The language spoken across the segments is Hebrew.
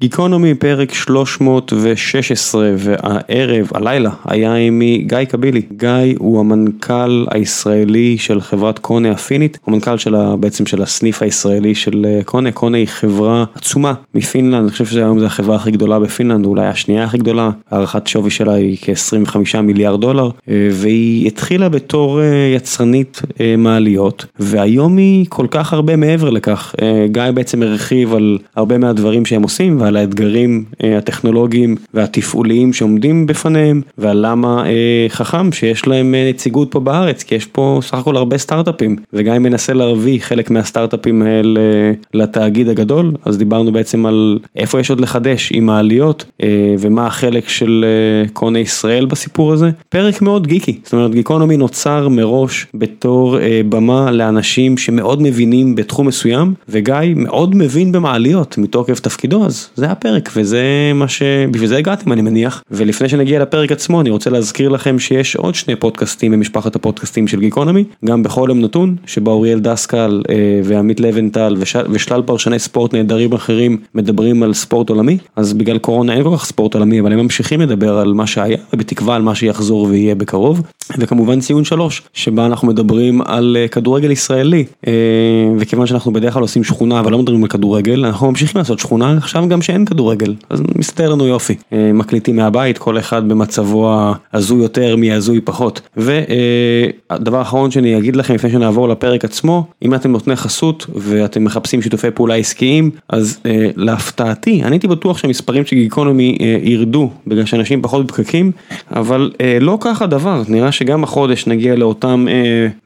גיקונומי פרק 316 והערב, הלילה, היה עימי גיא קבילי. גיא הוא המנכ"ל הישראלי של חברת קונה הפינית, הוא מנכ"ל של ה, בעצם של הסניף הישראלי של אה, קונה, קונה היא חברה עצומה מפינלנד, אני חושב שהיום זו החברה הכי גדולה בפינלנד, אולי השנייה הכי גדולה, הערכת שווי שלה היא כ-25 מיליארד דולר, אה, והיא התחילה בתור אה, יצרנית מעליות, והיום היא כל כך הרבה מעבר לכך. גיא בעצם הרחיב על הרבה מהדברים שהם עושים, ועל האתגרים אה, הטכנולוגיים והתפעוליים שעומדים בפניהם ועל למה אה, חכם שיש להם אה, נציגות פה בארץ כי יש פה סך הכל הרבה סטארט-אפים וגם אם מנסה להביא חלק מהסטארט-אפים האלה לתאגיד הגדול אז דיברנו בעצם על איפה יש עוד לחדש עם העליות ומה החלק של קונה ישראל בסיפור הזה. פרק מאוד גיקי, זאת אומרת גיקונומי נוצר מראש בתור במה לאנשים שמאוד מבינים בתחום מסוים וגיא מאוד מבין במעליות מתוקף תפקידו אז זה הפרק וזה מה ש... בשביל זה הגעתם אני מניח. ולפני שנגיע לפרק עצמו אני רוצה להזכיר לכם שיש עוד שני פודקאסטים במשפחת הפודקאסטים של גיקונומי גם בכל יום נתון שבו אוריאל דסקל אה, ועמית לבנטל וש... ושלל פרשני ספורט נהדרים אחרים מדברים על ספורט עולמי. אז בגלל קורונה אין כל כך ספורט עולמי אבל הם ממשיכים לדבר על מה שהיה ובתקווה על מה שיחזור ויהיה בקרוב. וכמובן ציון שלוש שבה אנחנו מדברים על אה, כדורגל ישראלי. אה, וכיוון שאנחנו בדרך כלל עושים שכונה אבל לא מדברים על כדורגל אנחנו ממשיכים לעשות שכונה. עכשיו גם שאין כדורגל, אז מסתדר לנו יופי. אה, מקליטים מהבית, כל אחד במצבו ההזוי יותר מהזוי פחות. ודבר אה, אחרון שאני אגיד לכם לפני שנעבור לפרק עצמו, אם אתם נותני חסות ואתם מחפשים שיתופי פעולה עסקיים, אז אה, להפתעתי, אני הייתי בטוח שהמספרים של גיקונומי ירדו, בגלל שאנשים פחות בפקקים, אבל לא ככה הדבר, נראה שגם החודש נגיע לאותם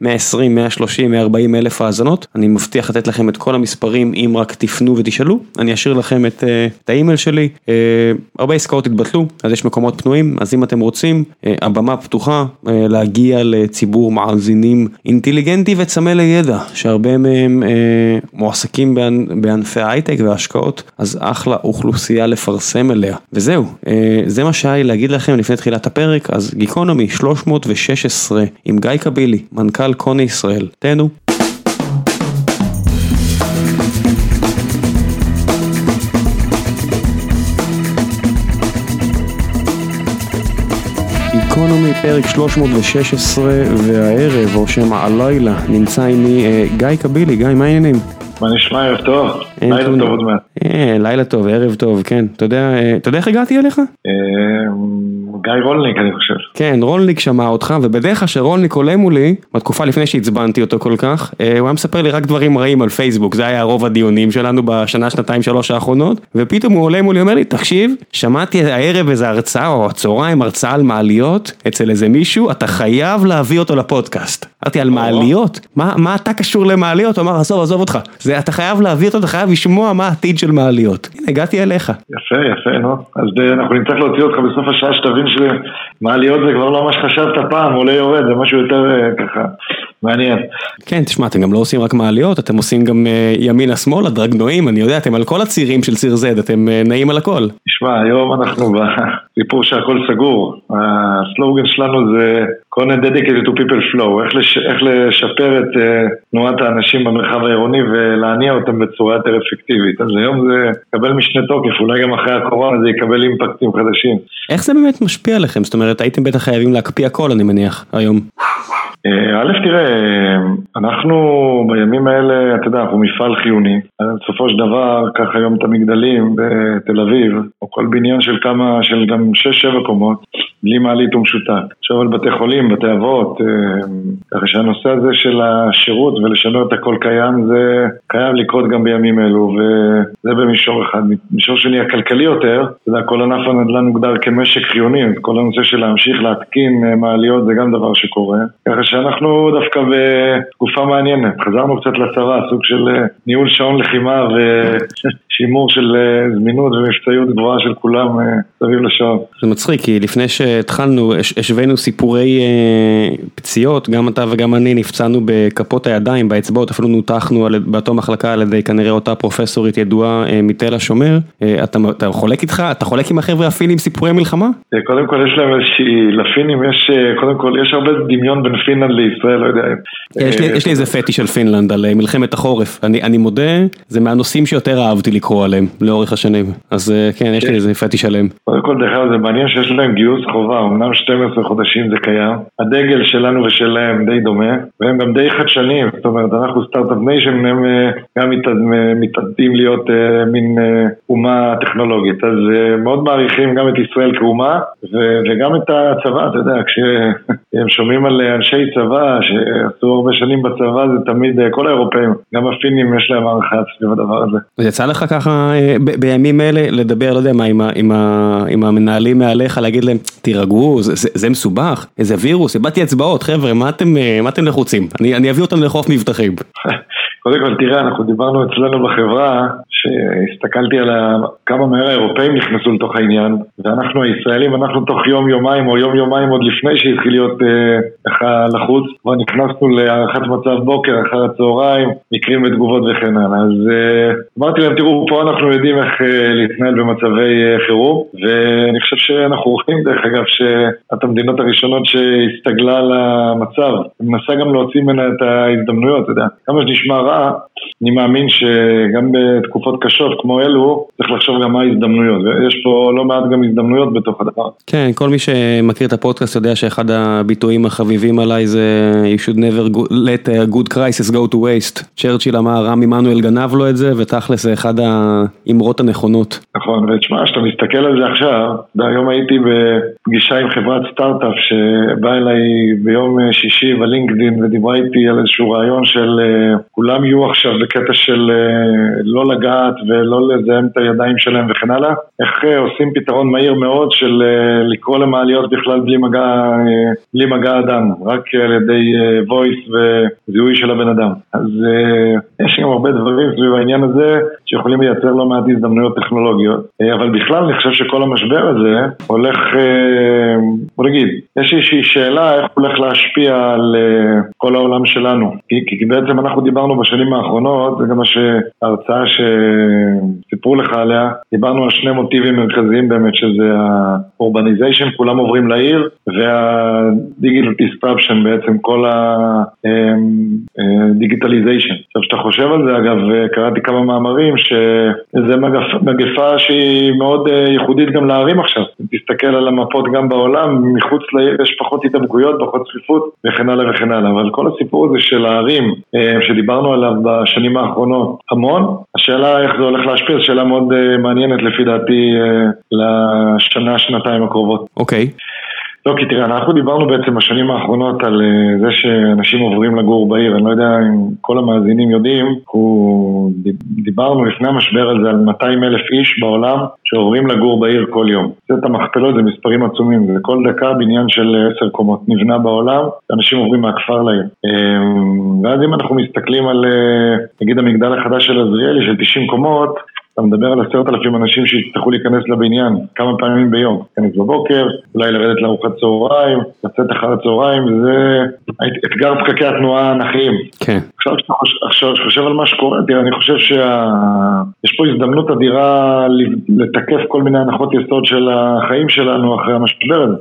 120, 130, 140 אלף האזנות, אני מבטיח לתת לכם את כל המספרים אם רק תפנו ותשאלו, אני אשאיר לכם את... את האימייל שלי, אה, הרבה עסקאות התבטלו, אז יש מקומות פנויים, אז אם אתם רוצים, אה, הבמה פתוחה אה, להגיע לציבור מאזינים אינטליגנטי וצמא לידע, שהרבה מהם מועסקים בענפי ההייטק וההשקעות, אז אחלה אוכלוסייה לפרסם אליה. וזהו, זה מה שהיה לי להגיד לכם לפני תחילת הפרק, אז גיקונומי 316 עם גיא קבילי, מנכ"ל קוני ישראל, תהנו. גיקונומי פרק 316 והערב או שמא הלילה נמצא עימי אה, גיא קבילי, גיא מה העניינים? מה נשמע ערב טוב? לילה טוב עוד מעט. אה, לילה טוב, ערב טוב, כן. אתה יודע אה, איך הגעתי אליך? גיא רולניק אני חושב. כן, רולניק שמע אותך, ובדרך כלל שרולניק עולה מולי, בתקופה לפני שעצבנתי אותו כל כך, אה, הוא היה מספר לי רק דברים רעים על פייסבוק, זה היה רוב הדיונים שלנו בשנה, שנתיים, שלוש האחרונות, ופתאום הוא עולה מולי, אומר לי, תקשיב, שמעתי הערב איזה הרצאה, או הצהריים הרצאה על מעליות, אצל איזה מישהו, אתה חייב להביא אותו לפודקאסט. אמרתי, על מעליות? מה אתה קשור למעליות? הוא אמר, עזוב, עזוב אותך. זה, אתה חייב להביא אותו, אתה חייב לשמוע מה העתיד של מעליות. הנה, הגעתי אליך. יפה, יפה, נו. אז אה, אנחנו נצטרך להוציא אותך בסוף השעה שתבין שמעליות זה כבר לא מה שחשבת פעם, עולה יורד, זה משהו יותר אה, ככה מעניין. כן, תשמע, אתם גם לא עושים רק מעליות, אתם עושים גם אה, ימינה-שמאלה, דרגנועים, אני יודע, אתם על כל הצירים של ציר Z, אתם נעים על הכל. תשמע, היום אנחנו בסיפור שהכל סגור. הסלוגן שלנו זה קונה dedicated to people flow, איך, לש, איך לשפר את uh, תנועת האנשים במרחב העירוני ולהניע אותם בצורה יותר אפקטיבית. אז היום זה יקבל משנה תוקף, אולי גם אחרי הקורונה זה יקבל אימפקטים חדשים. איך זה באמת משפיע עליכם? זאת אומרת, הייתם בטח חייבים להקפיא הכל, אני מניח, היום. אה, א', תראה, אנחנו בימים האלה, אתה יודע, אנחנו מפעל חיוני. בסופו של דבר, קח היום את המגדלים בתל אביב, או כל בניין של כמה, של גם 6-7 קומות, בלי מעלית ומשותק. עכשיו על בתי חולים, בתי אבות, אה, ככה שהנושא הזה של השירות ולשמר את הכל קיים, זה חייב לקרות גם בימים אלו, וזה במישור אחד. במישור שני, הכלכלי יותר, אתה יודע, כל ענף הנדל"ן מוגדר כמשק חיוני, כל הנושא של להמשיך להתקין אה, מעליות זה גם דבר שקורה. ככה שאנחנו דווקא בתקופה מעניינת, חזרנו קצת לצבא, סוג של אה, ניהול שעון לחימה ושימור של זמינות ומבצעיות גבוהה של כולם סביב לשעון. זה מצחיק, כי לפני. שהתחלנו, השווינו סיפורי פציעות, גם אתה וגם אני נפצענו בכפות הידיים, באצבעות, אפילו נותחנו באותו מחלקה על ידי כנראה אותה פרופסורית ידועה מתל השומר. אתה חולק איתך, אתה חולק עם החבר'ה הפינים סיפורי מלחמה? קודם כל יש להם איזושהי, לפינים יש, קודם כל יש הרבה דמיון בין פינלנד לישראל, לא יודע. כן, יש לי איזה פטיש של פינלנד על מלחמת החורף, אני מודה, זה מהנושאים שיותר אהבתי לקרוא עליהם לאורך השנים, אז כן, יש לי איזה פטיש עליהם. קודם כל, דרך אגב, זה מעניין שיש להם גיוס חובה, אמנם 12 חודשים זה קיים, הדגל שלנו ושלהם די דומה, והם גם די חדשניים, זאת אומרת, אנחנו סטארט-אפ nation, הם גם מתעתדים להיות מין אומה טכנולוגית, אז מאוד מעריכים גם את ישראל כאומה, וגם את הצבא, אתה יודע, כשהם שומעים על אנשי צבא שעשו הרבה שנים בצבא, זה תמיד, כל האירופאים, גם הפינים יש להם הערכה סביב הדבר הזה. יצא לך ככה בימים אלה לדבר, לא יודע מה, עם המנהלים מעליך, להגיד להם, תירגעו, זה מסובך, איזה וירוס, איבדתי אצבעות, חבר'ה, מה אתם לחוצים? אני אביא אותם לחוף מבטחים. קודם כל תראה, אנחנו דיברנו אצלנו בחברה, שהסתכלתי על כמה מהר האירופאים נכנסו לתוך העניין, ואנחנו הישראלים, אנחנו תוך יום יומיים או יום יומיים עוד לפני שהתחיל להיות ככה לחוץ, כבר נכנסנו להערכת מצב בוקר, אחר הצהריים, מקרים ותגובות וכן הלאה. אז אמרתי להם, תראו, פה אנחנו יודעים איך להתנהל במצבי חירום, ואני חושב שאנחנו רואים דרך אגב שאת המדינות הראשונות שהסתגלה למצב, מנסה גם להוציא ממנה את ההזדמנויות, אתה יודע, כמה שנשמע רע, אני מאמין שגם בתקופות קשות כמו אלו, צריך לחשוב גם מה ההזדמנויות, ויש פה לא מעט גם הזדמנויות בתוך הדבר. כן, כל מי שמכיר את הפודקאסט יודע שאחד הביטויים החביבים עליי זה You should never let a good crisis go to waste. צ'רצ'יל אמר, רם עמנואל גנב לו את זה, ותכלס זה אחד האמרות הנכונות. נכון, ותשמע, כשאתה מסתכל על זה עכשיו, היום הייתי בפגישה עם חברת סטארט-אפ שבאה אליי ביום שישי בלינקדין ודיברה איתי על איזשהו רעיון של כולם יהיו עכשיו בקטע של לא לגעת ולא לזהם את הידיים שלהם וכן הלאה, איך עושים פתרון מהיר מאוד של לקרוא למעליות בכלל בלי מגע, בלי מגע אדם, רק על ידי voice וזיהוי של הבן אדם. אז יש גם הרבה דברים סביב העניין הזה שיכולים לייצר לא מעט הזדמנויות טכנולוגיות, אבל בכלל אני חושב שכל המשבר הזה הולך, בוא נגיד, יש איזושהי שאלה איך הוא הולך להשפיע על כל העולם שלנו, כי, כי בעצם אנחנו דיברנו בשנים האחרונות, זה גם מה שההרצאה שסיפרו לך עליה, דיברנו על שני מוטיבים מרכזיים באמת, שזה ה-urbanization, כולם עוברים לעיר, וה-digital disruption בעצם, כל ה-digitalization. עכשיו, כשאתה חושב על זה, אגב, קראתי כמה מאמרים, שזה מגפה שהיא מאוד ייחודית גם לערים עכשיו. תסתכל על המפות גם בעולם, מחוץ לעיר יש פחות התאבקויות, פחות צפיפות, וכן הלאה וכן הלאה. אבל כל הסיפור הזה של הערים, שדיברנו עליו בשנים האחרונות המון, השאלה איך זה הולך להשפיע, זו שאלה מאוד מעניינת לפי דעתי לשנה, שנתיים הקרובות. אוקיי. לא, כי תראה, אנחנו דיברנו בעצם בשנים האחרונות על זה שאנשים עוברים לגור בעיר, אני לא יודע אם כל המאזינים יודעים, אנחנו דיברנו לפני המשבר על זה על 200 אלף איש בעולם שעוברים לגור בעיר כל יום. זה את המכפלות, זה מספרים עצומים, זה כל דקה בניין של 10 קומות נבנה בעולם, ואנשים עוברים מהכפר לעיר. ואז אם אנחנו מסתכלים על, נגיד המגדל החדש של עזריאלי של 90 קומות, אתה מדבר על עשרת אלפים אנשים שיצטרכו להיכנס לבניין כמה פעמים ביום, להיכנס בבוקר, אולי לרדת לארוחת צהריים, לצאת אחר הצהריים, זה אתגר פקקי התנועה האנכיים. כן. עכשיו כשאתה חושב על מה שקורה, תראה, אני חושב שיש פה הזדמנות אדירה לתקף כל מיני הנחות יסוד של החיים שלנו אחרי המשבר הזה.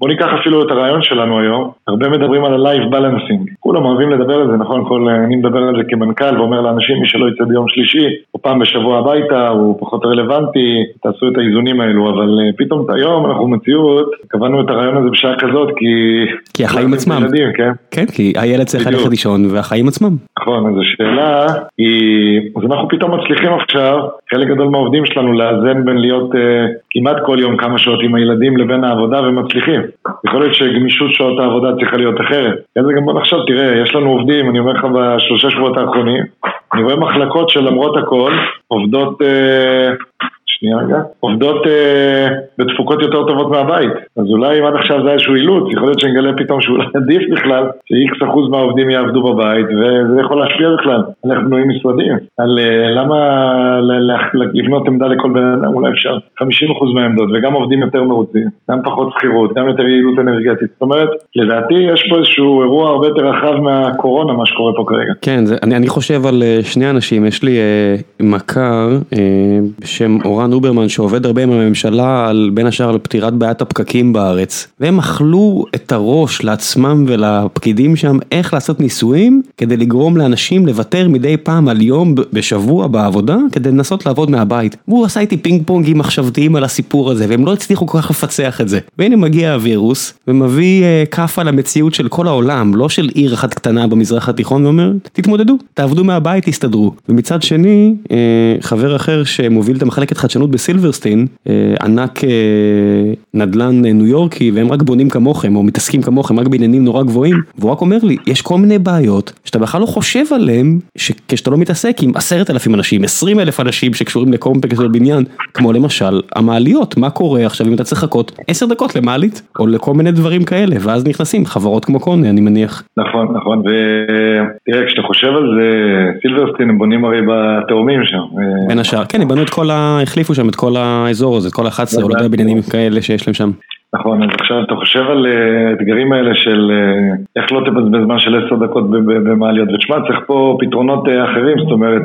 בוא ניקח אפילו את הרעיון שלנו היום, הרבה מדברים על ה-life balancing, כולם אוהבים לדבר על זה, נכון? כל, אני מדבר על זה כמנכ"ל ואומר לאנשים, מי שלא יצא ביום שלישי, או פעם בשבוע הביתה, הוא פחות רלוונטי, תעשו את האיזונים האלו, אבל פתאום היום אנחנו במציאות, קבענו את הרעיון הזה בשעה כזאת, כי... כי החיים עצמם. ילדים, כן? כן, כי הילד צריך ללכת לישון, והחיים עצמם. נכון, אז השאלה היא, אז אנחנו פתאום מצליחים עכשיו, חלק גדול מהעובדים שלנו, לאזן בין להיות uh, כמעט כל יום כמה שעות עם הילדים לבין העבודה ומצליחים. יכול להיות שגמישות שעות העבודה צריכה להיות אחרת. אז גם בוא נחשוב, תראה, יש לנו עובדים, אני אומר לך בשלושה שבועות האחרונים, אני רואה מחלקות שלמרות הכל עובדות uh, שנייה רגע, עובדות אה, בתפוקות יותר טובות מהבית. אז אולי אם עד עכשיו זה היה איזשהו אילוץ, יכול להיות שנגלה פתאום שאולי עדיף בכלל, שאיקס אחוז מהעובדים יעבדו בבית, וזה יכול להשפיע בכלל איך בנויים משרדים. על אה, למה לבנות עמדה לכל בן אדם, אולי אפשר 50 אחוז מהעמדות, וגם עובדים יותר מרוצים, גם פחות שכירות, גם יותר יעילות אנרגטית. זאת אומרת, לדעתי יש פה איזשהו אירוע הרבה יותר רחב מהקורונה, מה שקורה פה כרגע. כן, זה, אני, אני חושב על אה, שני אנשים, יש לי אה, מכר אה, בשם אורן אוברמן שעובד הרבה עם הממשלה על בין השאר על פתירת בעיית הפקקים בארץ, והם אכלו את הראש לעצמם ולפקידים שם איך לעשות ניסויים כדי לגרום לאנשים לוותר מדי פעם על יום בשבוע בעבודה כדי לנסות לעבוד מהבית. והוא עשה איתי פינג פונגים מחשבתיים על הסיפור הזה והם לא הצליחו כל כך לפצח את זה. והנה מגיע הווירוס ומביא אה, כאפה למציאות של כל העולם, לא של עיר אחת קטנה במזרח התיכון ואומר תתמודדו, תעבדו מהבית, תסתדרו. ומצד שני, אה, חבר אחר שמוביל את המחלקת חדשנות בסילברסטין, אה, ענק אה, נדל"ן ניו יורקי, והם רק בונים כמוכם, או מתעסקים כמוכם, רק בעניינים נורא גבוהים, והוא רק אומר לי, יש כל מיני בעיות, שאתה בכלל לא חושב עליהם, כשאתה לא מתעסק עם עשרת אלפים אנשים, עשרים אלף אנשים שקשורים לקומפקס בבניין, כמו למשל המעליות, מה קורה עכשיו אם אתה צריך לחכות עשר דקות למעלית, או לכל מיני דברים כאלה, ואז נכנסים חברות כמו קונה, אני מניח. נכון, נכון, ותראה, כשאתה חושב על זה, סילברסטין הם בונים הרי בתאומים שם. בין השאר, כן, הם בנו את כל ה... החליפו שם את כל האזור הזה, את כל ה-11 או לא יודע בניינים כאלה שיש להם שם. נכון, אז עכשיו אתה חושב על האתגרים האלה של איך לא תבזבז זמן של עשר דקות במעליות, ותשמע, צריך פה פתרונות אחרים, זאת אומרת,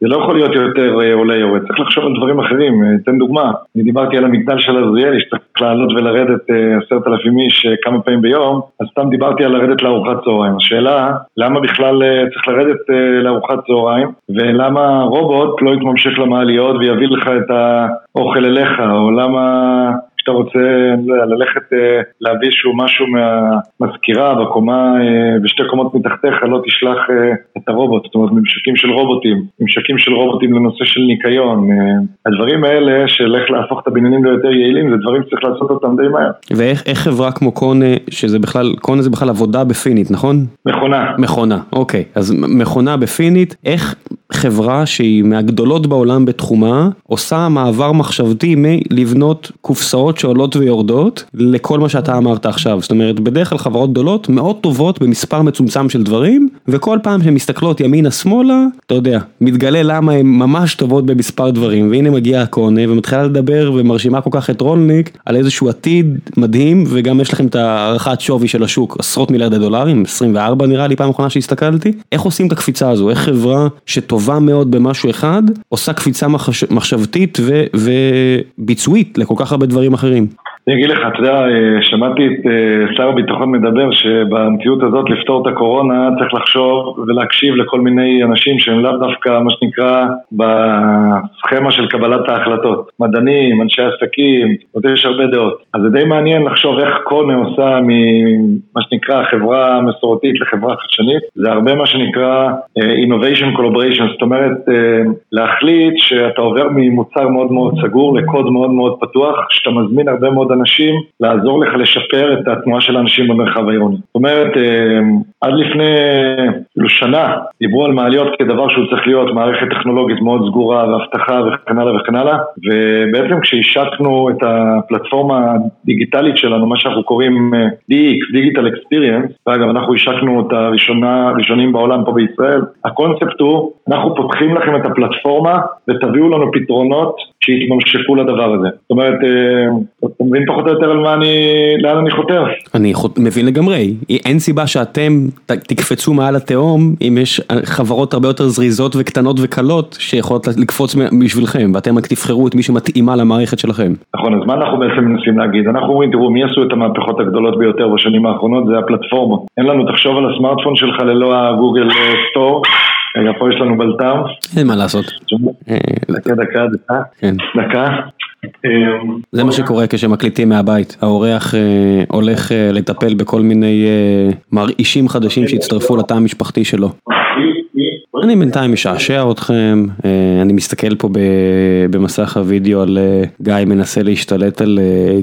זה לא יכול להיות יותר עולה יורד, צריך לחשוב על דברים אחרים, אתן דוגמה, אני דיברתי על המגדל של עזריאלי, שצריך לעלות ולרדת עשרת אלפים איש כמה פעמים ביום, אז סתם דיברתי על לרדת לארוחת צהריים, השאלה, למה בכלל צריך לרדת לארוחת צהריים, ולמה רובוט לא יתממשק למעליות ויביא לך את האוכל אליך, או למה... כשאתה רוצה ללכת להביא שהוא משהו מהמזכירה בקומה, בשתי קומות מתחתיך, לא תשלח את הרובוט, זאת אומרת ממשקים של רובוטים, ממשקים של רובוטים לנושא של ניקיון, הדברים האלה של איך להפוך את הבניינים ליותר יעילים, זה דברים שצריך לעשות אותם די מהר. ואיך חברה כמו קונה, שזה בכלל, קונה זה בכלל עבודה בפינית, נכון? מכונה. מכונה, אוקיי, אז מכונה בפינית, איך חברה שהיא מהגדולות בעולם בתחומה, עושה מעבר מחשבתי מלבנות קופסאות שעולות ויורדות לכל מה שאתה אמרת עכשיו, זאת אומרת בדרך כלל חברות גדולות מאוד טובות במספר מצומצם של דברים וכל פעם שהן מסתכלות ימינה שמאלה, אתה יודע, מתגלה למה הן ממש טובות במספר דברים. והנה מגיע הקונה ומתחילה לדבר ומרשימה כל כך את רולניק על איזשהו עתיד מדהים וגם יש לכם את הערכת שווי של השוק, עשרות מיליארדי דולרים, 24 נראה לי פעם אחרונה שהסתכלתי, איך עושים את הקפיצה הזו, איך חברה שטובה מאוד במשהו אחד עושה קפיצה מחשבתית וביצועית לכל כך הרבה דברים אחרים. אחרים. אני אגיד לך, אתה יודע, שמעתי את שר הביטחון מדבר שבמציאות הזאת לפתור את הקורונה צריך לחשוב ולהקשיב לכל מיני אנשים שהם לאו דווקא מה שנקרא בסכמה של קבלת ההחלטות. מדענים, אנשי עסקים, עוד יש הרבה דעות. אז זה די מעניין לחשוב איך קונה עושה ממה שנקרא חברה מסורתית לחברה חדשנית. זה הרבה מה שנקרא innovation collaboration, זאת אומרת להחליט שאתה עובר ממוצר מאוד מאוד סגור לקוד מאוד מאוד פתוח, שאתה מזמין הרבה מאוד אנשים לעזור לך לשפר את התנועה של האנשים במרחב העירוני. זאת אומרת, עד לפני כאילו שנה דיברו על מעליות כדבר שהוא צריך להיות מערכת טכנולוגית מאוד סגורה ואבטחה וכן הלאה וכן הלאה ובעצם כשהשקנו את הפלטפורמה הדיגיטלית שלנו, מה שאנחנו קוראים DX, Digital Experience, ואגב אנחנו השקנו את הראשונים בעולם פה בישראל, הקונספט הוא, אנחנו פותחים לכם את הפלטפורמה ותביאו לנו פתרונות שיתממשקו לדבר הזה. זאת אומרת, אתה מבין פחות או יותר על מה אני, לאן אני חותר. אני מבין לגמרי, אין סיבה שאתם תקפצו מעל התהום אם יש חברות הרבה יותר זריזות וקטנות וקלות שיכולות לקפוץ בשבילכם ואתם רק תבחרו את מי שמתאימה למערכת שלכם. נכון, אז מה אנחנו בעצם מנסים להגיד? אנחנו אומרים, תראו, מי עשו את המהפכות הגדולות ביותר בשנים האחרונות? זה הפלטפורמה. אין לנו, תחשוב על הסמארטפון שלך ללא הגוגל סטור. רגע, פה יש לנו בלטם. אין מה לעשות. דקה, דקה, דקה. דקה. זה מה שקורה כשמקליטים מהבית, האורח הולך לטפל בכל מיני מרעישים חדשים שהצטרפו לתא המשפחתי שלו. אני בינתיים משעשע אתכם, אני מסתכל פה במסך הוידאו על גיא מנסה להשתלט על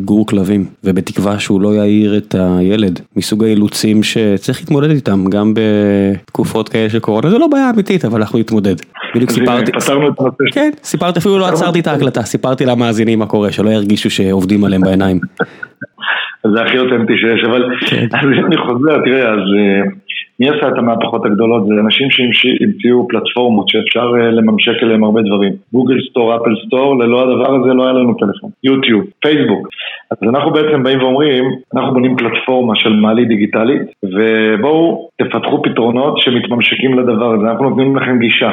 גור כלבים, ובתקווה שהוא לא יעיר את הילד, מסוג האילוצים שצריך להתמודד איתם, גם בתקופות כאלה של קורונה, זה לא בעיה אמיתית, אבל אנחנו נתמודד. בדיוק סיפרתי, כן, סיפרתי אפילו לא עצרתי את ההקלטה, סיפרתי למאזינים מה קורה, שלא ירגישו שעובדים עליהם בעיניים. זה הכי אותנטי שיש, אבל כן. אני חוזר, תראה, אז מי עשה את המהפכות הגדולות? זה אנשים שהמציאו פלטפורמות שאפשר אה, לממשק אליהם הרבה דברים. Google Store, Apple Store, ללא הדבר הזה לא היה לנו טלפון. יוטיוב, פייסבוק. אז אנחנו בעצם באים ואומרים, אנחנו בונים פלטפורמה של מעלית דיגיטלית, ובואו תפתחו פתרונות שמתממשקים לדבר הזה, אנחנו נותנים לכם גישה.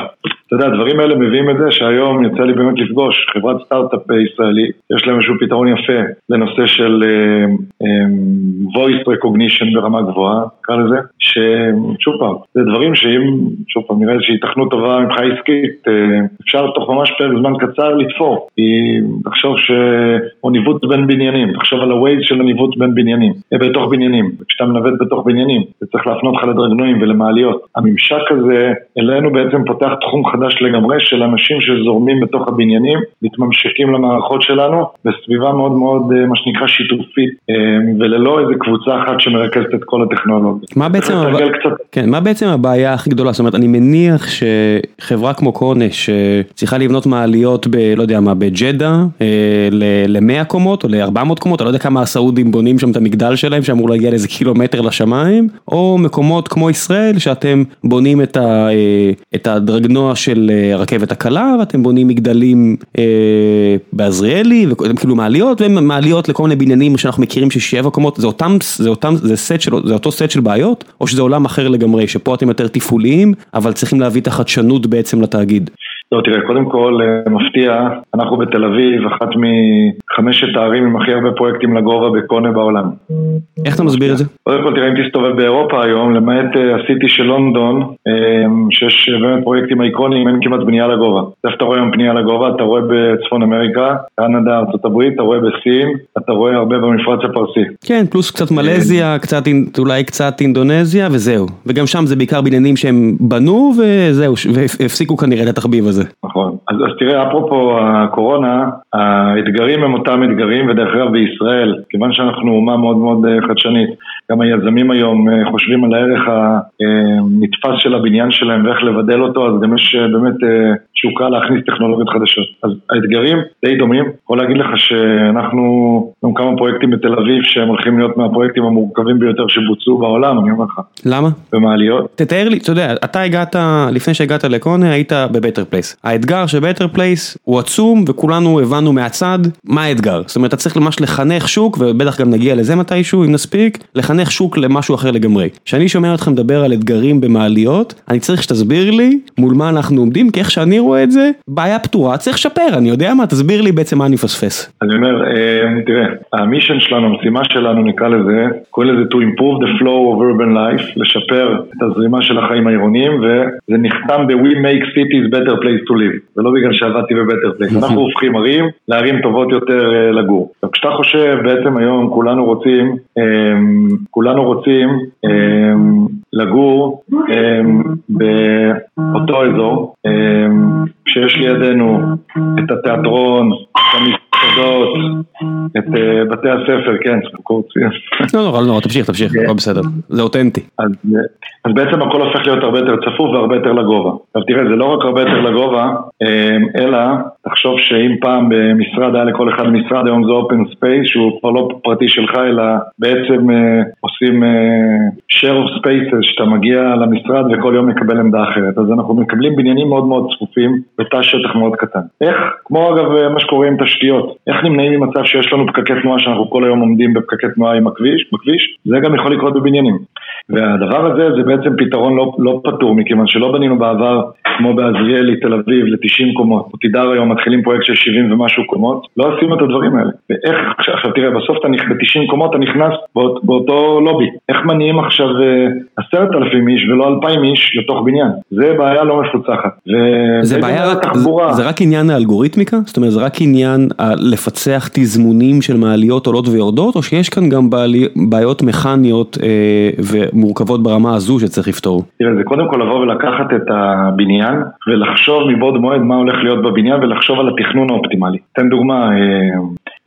אתה יודע, הדברים האלה מביאים את זה שהיום יצא לי באמת לפגוש חברת סטארט-אפ ישראלית, יש להם איזשהו פתרון יפה לנושא של אה, אמ, voice recognition ברמה גבוהה, נקרא לזה, ששוב פעם, זה דברים שאם, שוב פעם, נראה איזושהי התכנות טובה מבחינה עסקית, uh, אפשר תוך ממש פרק זמן קצר לתפור. כי תחשוב. או בין בניינים, תחשוב על ה-Waze של הניווט בין בניינים, בתוך בניינים, וכשאתה מנווט בתוך בניינים, זה צריך להפנות לך לדרגנועים ולמעליות. הממשק הזה אלינו בעצם פותח תחום חדש לגמרי של אנשים שזורמים בתוך הבניינים, מתממשקים למערכות שלנו, בסביבה מאוד מאוד, אה, מה שנקרא, שיתופית, אה, וללא איזה קבוצה אחת שמרכזת את כל הטכנולוגיות. מה בעצם, הב... קצת... כן, מה בעצם הבעיה הכי גדולה? זאת אומרת, אני מניח שחברה כמו קונה, שצריכה לבנות מעליות ב... לא יודע מה, בג'דה, אה, ל-100 קומות או ל-400 קומות, אני לא יודע כמה הסעודים בונים שם את המגדל שלהם, שאמור להגיע לאיזה קילומטר לשמיים, או מקומות כמו ישראל, שאתם בונים את, ה... את הדרגנוע של הרכבת הקלה, ואתם בונים מגדלים אה, בעזריאלי, ואתם כאילו מעליות, ומעליות לכל מיני בניינים שאנחנו מכירים של שבע קומות, זה אותם, זה אותם, זה סט של, זה אותו סט של בעיות, או שזה עולם אחר לגמרי, שפה אתם יותר תפעוליים, אבל צריכים להביא את החדשנות בעצם לתאגיד. לא, תראה, קודם כל, אה, מפתיע, אנחנו בתל אביב, אחת מחמשת הערים עם הכי הרבה פרויקטים לגובה בקונה בעולם. איך אתה מסביר את זה? קודם כל, תראה, אם תסתובב באירופה היום, למעט אה, הסיטי של לונדון, אה, שיש באמת פרויקטים איקוניים, אין כמעט בנייה לגובה. איפה אתה רואה היום בנייה לגובה? אתה רואה בצפון אמריקה, קנדה, ארה"ב, אתה רואה בסין, אתה רואה הרבה במפרץ הפרסי. כן, פלוס קצת מלזיה, קצת, אולי קצת אינדונזיה, וזהו. וגם שם זה בעיקר בניינים שהם בנו, וזהו, והפסיקו כנראה את התחביב הזה. נכון. אז, אז תראה, אפרופו הקורונה, האתגרים הם אותם אתגרים, ודרך אגב בישראל, כיוון שאנחנו אומה מאוד מאוד אה, חדשנית, גם היזמים היום אה, חושבים על הערך הנתפס של הבניין שלהם ואיך לבדל אותו, אז גם יש אה, באמת תשוקה להכניס טכנולוגיות חדשות. אז האתגרים די דומים, יכול להגיד לך שאנחנו, גם כמה פרויקטים בתל אביב שהם הולכים להיות מהפרויקטים המורכבים ביותר שבוצעו בעולם, אני אומר לך. למה? במעליות. תתאר לי, אתה יודע, אתה הגעת, לפני שהגעת לקונה, היית בבטר פלייס. האתגר של בטר פלייס הוא עצום וכולנו הבנו מהצד מה האתגר. זאת אומרת, אתה צריך ממש לחנך שוק, ובטח גם נגיע לזה מתישהו אם נספיק, לחנך שוק למשהו אחר לגמרי. כשאני שומע אותך מדבר על אתגרים במעליות, אני צריך שתסביר לי מול מה אנחנו עומדים, כי איך שאני רואה את זה, בעיה פתורה, צריך לשפר, אני יודע מה, תסביר לי בעצם מה אני מפספס. אני אומר, אה, תראה, ה mission שלנו, המשימה שלנו נקרא לזה, קוראים לזה to improve the flow of urban life, לשפר את הזרימה של החיים העירוניים, וזה נחתם ב-We make cities better place to live, זה לא בגלל שעבדתי בבטר פלייס, אנחנו הופכים ערים לערים טובות יותר אה, לגור. כשאתה חושב, בעצם היום כולנו רוצים, אמ, כולנו רוצים אמ, לגור אמ, באותו אזור, כשיש לידינו את התיאטרון, את המסעדות, את אה, בתי הספר, כן, קורציה. לא נורא, לא נורא, תמשיך, תמשיך, הכל בסדר, זה אותנטי. אז בעצם הכל הופך להיות הרבה יותר צפוף והרבה יותר לגובה. עכשיו תראה, זה לא רק הרבה יותר לגובה, אלא תחשוב שאם פעם במשרד היה לכל אחד משרד, היום זה open space שהוא כבר לא פרטי שלך, אלא בעצם אה, עושים אה, share of spaces, שאתה מגיע למשרד וכל יום מקבל עמדה אחרת. אז אנחנו מקבלים בניינים מאוד מאוד צפופים בתא שטח מאוד קטן. איך, כמו אגב מה שקורה עם תשתיות, איך נמנעים ממצב שיש לנו פקקי תנועה שאנחנו כל היום עומדים בפקקי תנועה עם הכביש, בכביש, זה גם יכול לקרות בבניינים. והדבר הזה זה בעצם פתרון לא, לא פתור, מכיוון שלא בנינו בעבר, כמו בעזריאלי, תל אביב, ל-90 קומות. עתידר היום מתחילים פרויקט של 70 ומשהו קומות, לא עשינו את הדברים האלה. ואיך, עכשיו תראה, בסוף אתה ב-90 קומות אתה נכנס באות, באותו לובי. איך מניעים עכשיו אה, עשרת אלפים איש ולא אלפיים איש לתוך בניין? זה בעיה לא מפוצחת. זה בעיה רק, זה, זה רק עניין האלגוריתמיקה? זאת אומרת, זה רק עניין לפצח תזמונים של מעליות עולות ויורדות, או שיש כאן גם בעלי, בעיות מכניות אה, ומורכבות ברמה הזו, שצריך לפתור? תראה, זה קודם כל לבוא ולקחת את הבניין ולחשוב מבעוד מועד מה הולך להיות בבניין ולחשוב על התכנון האופטימלי. תן דוגמה,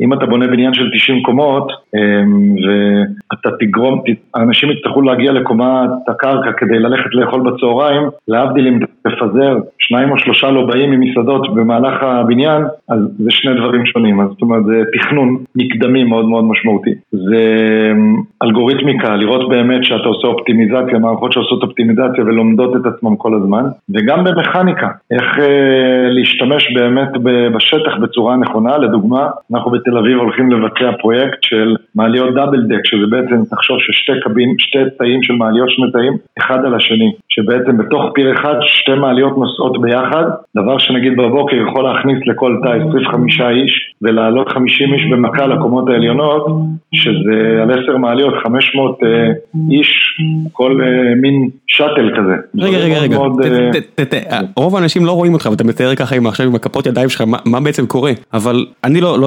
אם אתה בונה בניין של 90 קומות ואתה תגרום, אנשים יצטרכו להגיע לקומת הקרקע כדי ללכת לאכול בצהריים, להבדיל אם תפזר שניים או שלושה לא באים ממסעדות במהלך הבניין, אז זה שני דברים שונים, אז זאת אומרת זה תכנון מקדמי מאוד מאוד משמעותי. זה אלגוריתמיקה, לראות באמת שאתה עושה אופטימיזציה, מערכות שעושות אופטימיזציה ולומדות את עצמם כל הזמן, וגם במכניקה, איך אה, להשתמש באמת בשטח בצורה נכונה, לדוגמה, אנחנו בתל אביב הולכים לבצע פרויקט של מעליות דאבל דק, שזה בעצם, תחשוב ששתי קבין, שתי תאים של מעליות שני תאים, אחד על השני, שבעצם בתוך פיר אחד שתי מעליות נוסעות ביחד, דבר שנגיד בבוקר יכול להכניס לכל תא 25 איש ולעלות 50 איש במכה לקומות העליונות, שזה על 10 מעליות 500 אה, איש, כל אה, מין שאטל כזה. רגע, רגע, רגע, אה, רוב האנשים לא רואים אותך ואתה מתאר ככה עכשיו עם הכפות ידיים שלך, מה בעצם קורה? אבל אני לא,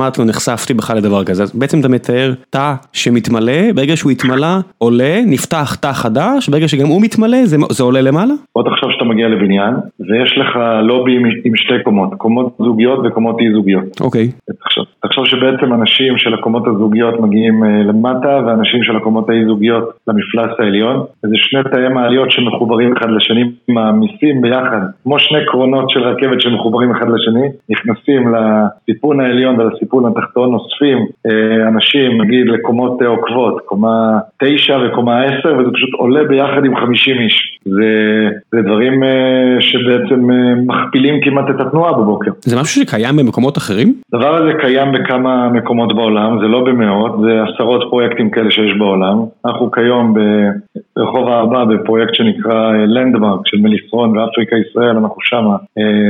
לא, לא נחשפתי בכלל לדבר כזה, אז בעצם אתה מתאר תא שמתמלא, ברגע שהוא התמלא, עולה, נפתח תא חדש, ברגע שגם הוא מתמלא, זה, זה עולה למעלה? בוא תחשוב שאתה מגיע לבניין, ויש לך לובי עם, עם שתי קומות, קומות זוגיות וקומות אי זוגיות. אוקיי. תחשוב, תחשוב שבעצם אנשים של הקומות הזוגיות מגיעים uh, למטה, ואנשים של הקומות האי זוגיות למפלס העליון, וזה שני תאי מעליות שמחוברים אחד לשני, מעמיסים ביחד, כמו שני קרונות של רכבת שמחוברים אחד לשני, נכנסים לסיפון העליון ולסיפון התחתון, אוספים uh, אנשים, נגיד, לקומות עוקבות, קומה תשע וקומה עשר, וזה פשוט עולה ביחד עם חמישים איש. זה, זה דברים uh, שבעצם uh, מכפילים כמעט את התנועה בבוקר. זה משהו שקיים במקומות אחרים? הדבר הזה קיים בכמה מקומות בעולם, זה לא במאות, זה עשרות פרויקטים כאלה שיש בעולם. אנחנו כיום ברחוב הארבע בפרויקט שנקרא לנדמרק של מליסרון ואפריקה ישראל, אנחנו שמה,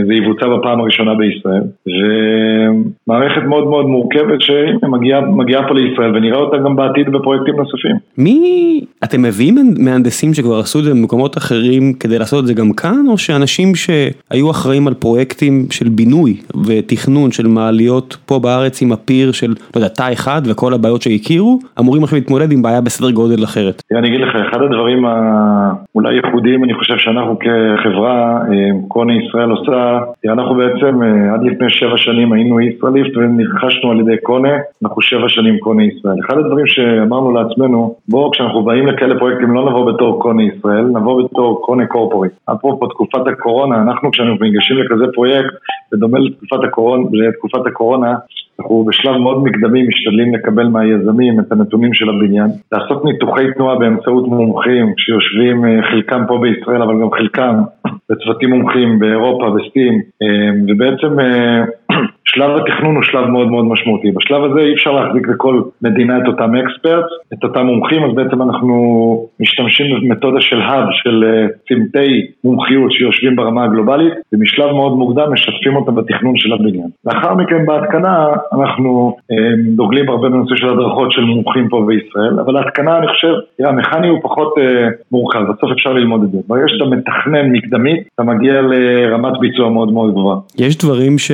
זה יבוצע בפעם הראשונה בישראל. ומערכת מאוד מאוד מורכבת שמגיעה פה לישראל ונראה אותה גם בעתיד בפרויקטים נוספים. מי, אתם מביאים מהנדסים שכבר עשו את זה במקומות אחרים כדי לעשות את זה גם כאן, או שאנשים שהיו אחראים על פרויקטים של בינוי ותכנון של מעליות פה בארץ עם הפיר של, לא יודע, תא אחד וכל הבעיות שהכירו, אמורים עכשיו להתמודד עם בעיה בסדר גודל אחרת? אני אגיד לך, אחד הדברים האולי ייחודיים, אני חושב שאנחנו כחברה, אה, קוני ישראל עושה, אנחנו בעצם אה, עד לפני שבע שנים היינו ישראליפט ונרכשנו על ידי קונה, אנחנו שבע שנים קונה ישראל. אחד הדברים שאמרנו לעצמנו, בואו כשאנחנו באים לכאלה פרויקטים לא נבוא בתור קונה ישראל, נבוא בתור קונה קורפוריט. אפרופו תקופת הקורונה, אנחנו כשאנחנו ניגשים לכזה פרויקט, בדומה לתקופת הקורונה, לתקופת הקורונה אנחנו בשלב מאוד מקדמי משתדלים לקבל מהיזמים את הנתונים של הבניין, לעשות ניתוחי תנועה באמצעות מומחים שיושבים אה, חלקם פה בישראל אבל גם חלקם בצוותים מומחים באירופה, בסטים אה, ובעצם אה, שלב התכנון הוא שלב מאוד מאוד משמעותי. בשלב הזה אי אפשר להחזיק לכל מדינה את אותם אקספרט, את אותם מומחים, אז בעצם אנחנו משתמשים במתודה של האב, של אה, צמתי מומחיות שיושבים ברמה הגלובלית, ומשלב מאוד מוקדם משתפים אותם בתכנון של הבניין. לאחר מכן בהתקנה אנחנו אה, דוגלים הרבה בנושא של הדרכות של מומחים פה בישראל, אבל ההתקנה אני חושב, תראה, המכני הוא פחות אה, מורכב, בסוף אפשר ללמוד את זה. ברגע שאתה מתכנן מקדמית, אתה מגיע לרמת ביצוע מאוד מאוד גבוהה. יש דברים ש...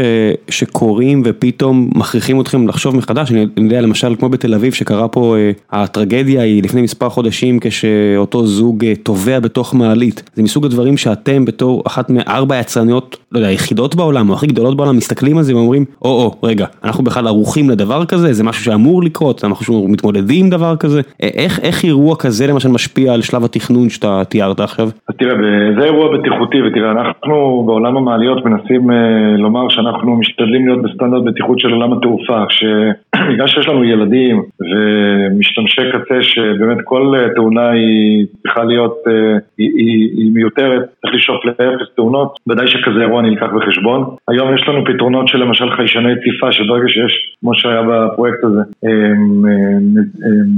שקורים קורים ופתאום מכריחים אתכם לחשוב מחדש, אני יודע למשל כמו בתל אביב שקרה פה אה, הטרגדיה היא לפני מספר חודשים כשאותו זוג אה, טובע בתוך מעלית, זה מסוג הדברים שאתם בתור אחת מארבע יצרניות, לא יודע, היחידות בעולם או הכי גדולות בעולם מסתכלים על זה ואומרים, או-או, רגע, אנחנו בכלל ערוכים לדבר כזה, זה משהו שאמור לקרות, שאנחנו מתמודדים עם דבר כזה, אה, איך, איך אירוע כזה למשל משפיע על שלב התכנון שאתה תיארת עכשיו? תראה, זה אירוע בטיחותי ותראה, אנחנו בעולם המעליות מנסים לומר שאנחנו משתדלים להיות בסטנדרט בטיחות של עולם התעופה, שבגלל שיש לנו ילדים ומשתמשי קצה שבאמת כל תאונה היא צריכה להיות, אה, היא, היא, היא מיותרת, צריך לשאוף לאפס תאונות, ודאי שכזה אירוע נלקח בחשבון. היום יש לנו פתרונות של למשל חיישני ציפה, שברגע שיש, כמו שהיה בפרויקט הזה,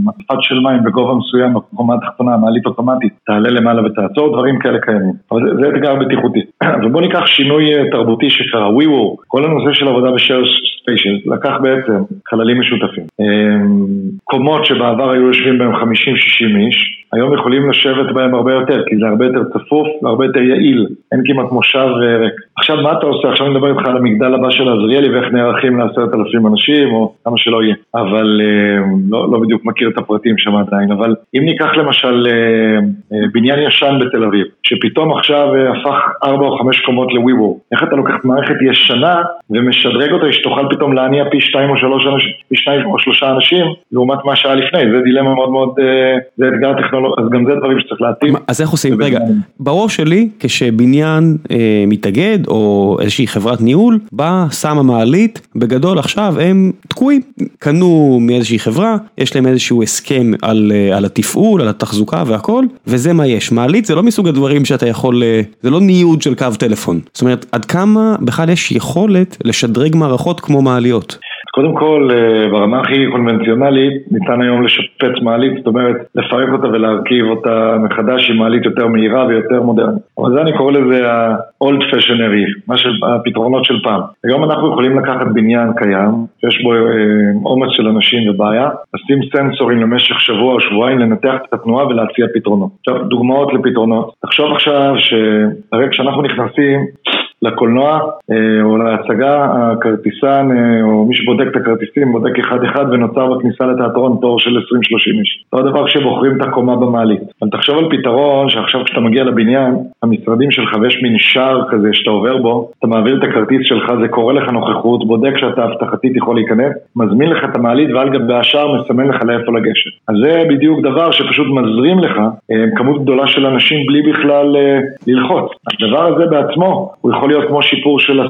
מצפת של מים בגובה מסוים, בקומה התחתונה, מעלית אוטומטית, תעלה למעלה ותעצור, דברים כאלה קיימים. אבל זה, זה אתגר בטיחותי. ובואו ניקח שינוי אה, תרבותי שקרה, WeWork, כל הנושא של עבודה בשאר ספיישל, לקח בעצם חללים משותפים. אמ, קומות שבעבר היו יושבים בהם 50-60 איש, היום יכולים לשבת בהם הרבה יותר, כי זה הרבה יותר צפוף והרבה יותר יעיל, אין כמעט מושב ריק. עכשיו מה אתה עושה? עכשיו אני מדבר איתך על המגדל הבא של עזריאלי ואיך נערכים לעשרת אלפים אנשים או כמה שלא יהיה, אבל לא, לא בדיוק מכיר את הפרטים שם עדיין, אבל אם ניקח למשל בניין ישן בתל אביב, שפתאום עכשיו הפך ארבע או חמש קומות ל-WeWork, איך אתה לוקח מערכת ישנה ומשדרג אותה שתוכל פתאום להניע פי שתיים או שלוש אנשים, פי שניים או שלושה אנשים לעומת מה שהיה לפני, זה דילמה מאוד מאוד, אה, זה אתגר טכנולוגי, אז גם זה דברים שצריך להתאים. אז איך עושים, רגע, בראש שלי כשבניין אה, מתאגד או איזושהי חברת ניהול, באה, שמה מעלית, בגדול עכשיו הם תקועים, קנו מאיזושהי חברה, יש להם איזשהו הסכם על, אה, על התפעול, על התחזוקה והכל, וזה מה יש, מעלית זה לא מסוג הדברים שאתה יכול, אה, זה לא ניוד של קו טלפון, זאת אומרת עד כמה בכלל יש יכולת לשדרג מערכות כמו מעליות. קודם כל, אה, ברמה הכי קונבנציונלית, ניתן היום לשפץ מעלית, זאת אומרת, לפרק אותה ולהרכיב אותה מחדש עם מעלית יותר מהירה ויותר מודרנית. אבל זה אני קורא לזה ה-old fashionary, מה שהפתרונות של פעם. היום אנחנו יכולים לקחת בניין קיים, שיש בו אה, עומס של אנשים ובעיה, לשים סנסורים למשך שבוע או שבועיים, לנתח את התנועה ולהציע פתרונות. עכשיו, דוגמאות לפתרונות. תחשוב עכשיו שהרי כשאנחנו נכנסים לקולנוע אה, או להצגה, הכרטיסן אה, או מי שבודק את הכרטיסים בודק אחד אחד ונוצר בכניסה לתיאטרון תור של 20-30 איש. אותו הדבר כשבוחרים את הקומה במעלית. אבל תחשוב על פתרון שעכשיו כשאתה מגיע לבניין, המשרדים שלך ויש מין שער כזה שאתה עובר בו, אתה מעביר את הכרטיס שלך, זה קורא לך נוכחות, בודק שאתה אבטחתית יכול להיכנס, מזמין לך את המעלית ועל גבי השער מסמן לך לאיפה לגשת. אז זה בדיוק דבר שפשוט מזרים לך אה, כמות גדולה של אנשים בלי בכלל ללחוץ. הדבר הזה בעצמו, הוא יכול להיות כמו שיפור של 10-15%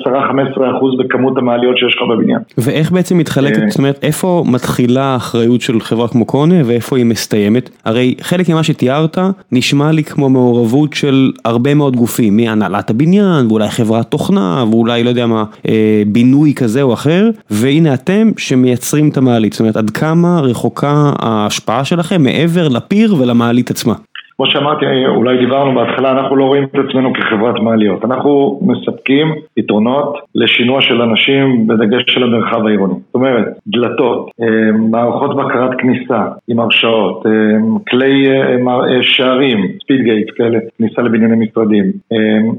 בכמות המעליות שיש לך בבניין. ואיך בעצם מתחלקת, אה. זאת אומרת, איפה מתחילה האחריות של חברה כמו קונה ואיפה היא מסתיימת? הרי חלק ממה שתיארת נשמע לי כמו מעורבות של הרבה מאוד גופים, מהנהלת הבניין ואולי חברת תוכנה ואולי לא יודע מה, אה, בינוי כזה או אחר, והנה אתם שמייצרים את המעלית, זאת אומרת עד כמה רחוקה ההשפעה שלכם מעבר לפיר ולמעלית עצמה. כמו שאמרתי, אולי דיברנו בהתחלה, אנחנו לא רואים את עצמנו כחברת מעליות. אנחנו מספקים פתרונות לשינוע של אנשים בדגש של המרחב העירוני. זאת אומרת, דלתות, אה, מערכות בקרת כניסה עם הרשאות, אה, כלי אה, שערים, ספיד גייט כאלה, כניסה לבנייני משרדים,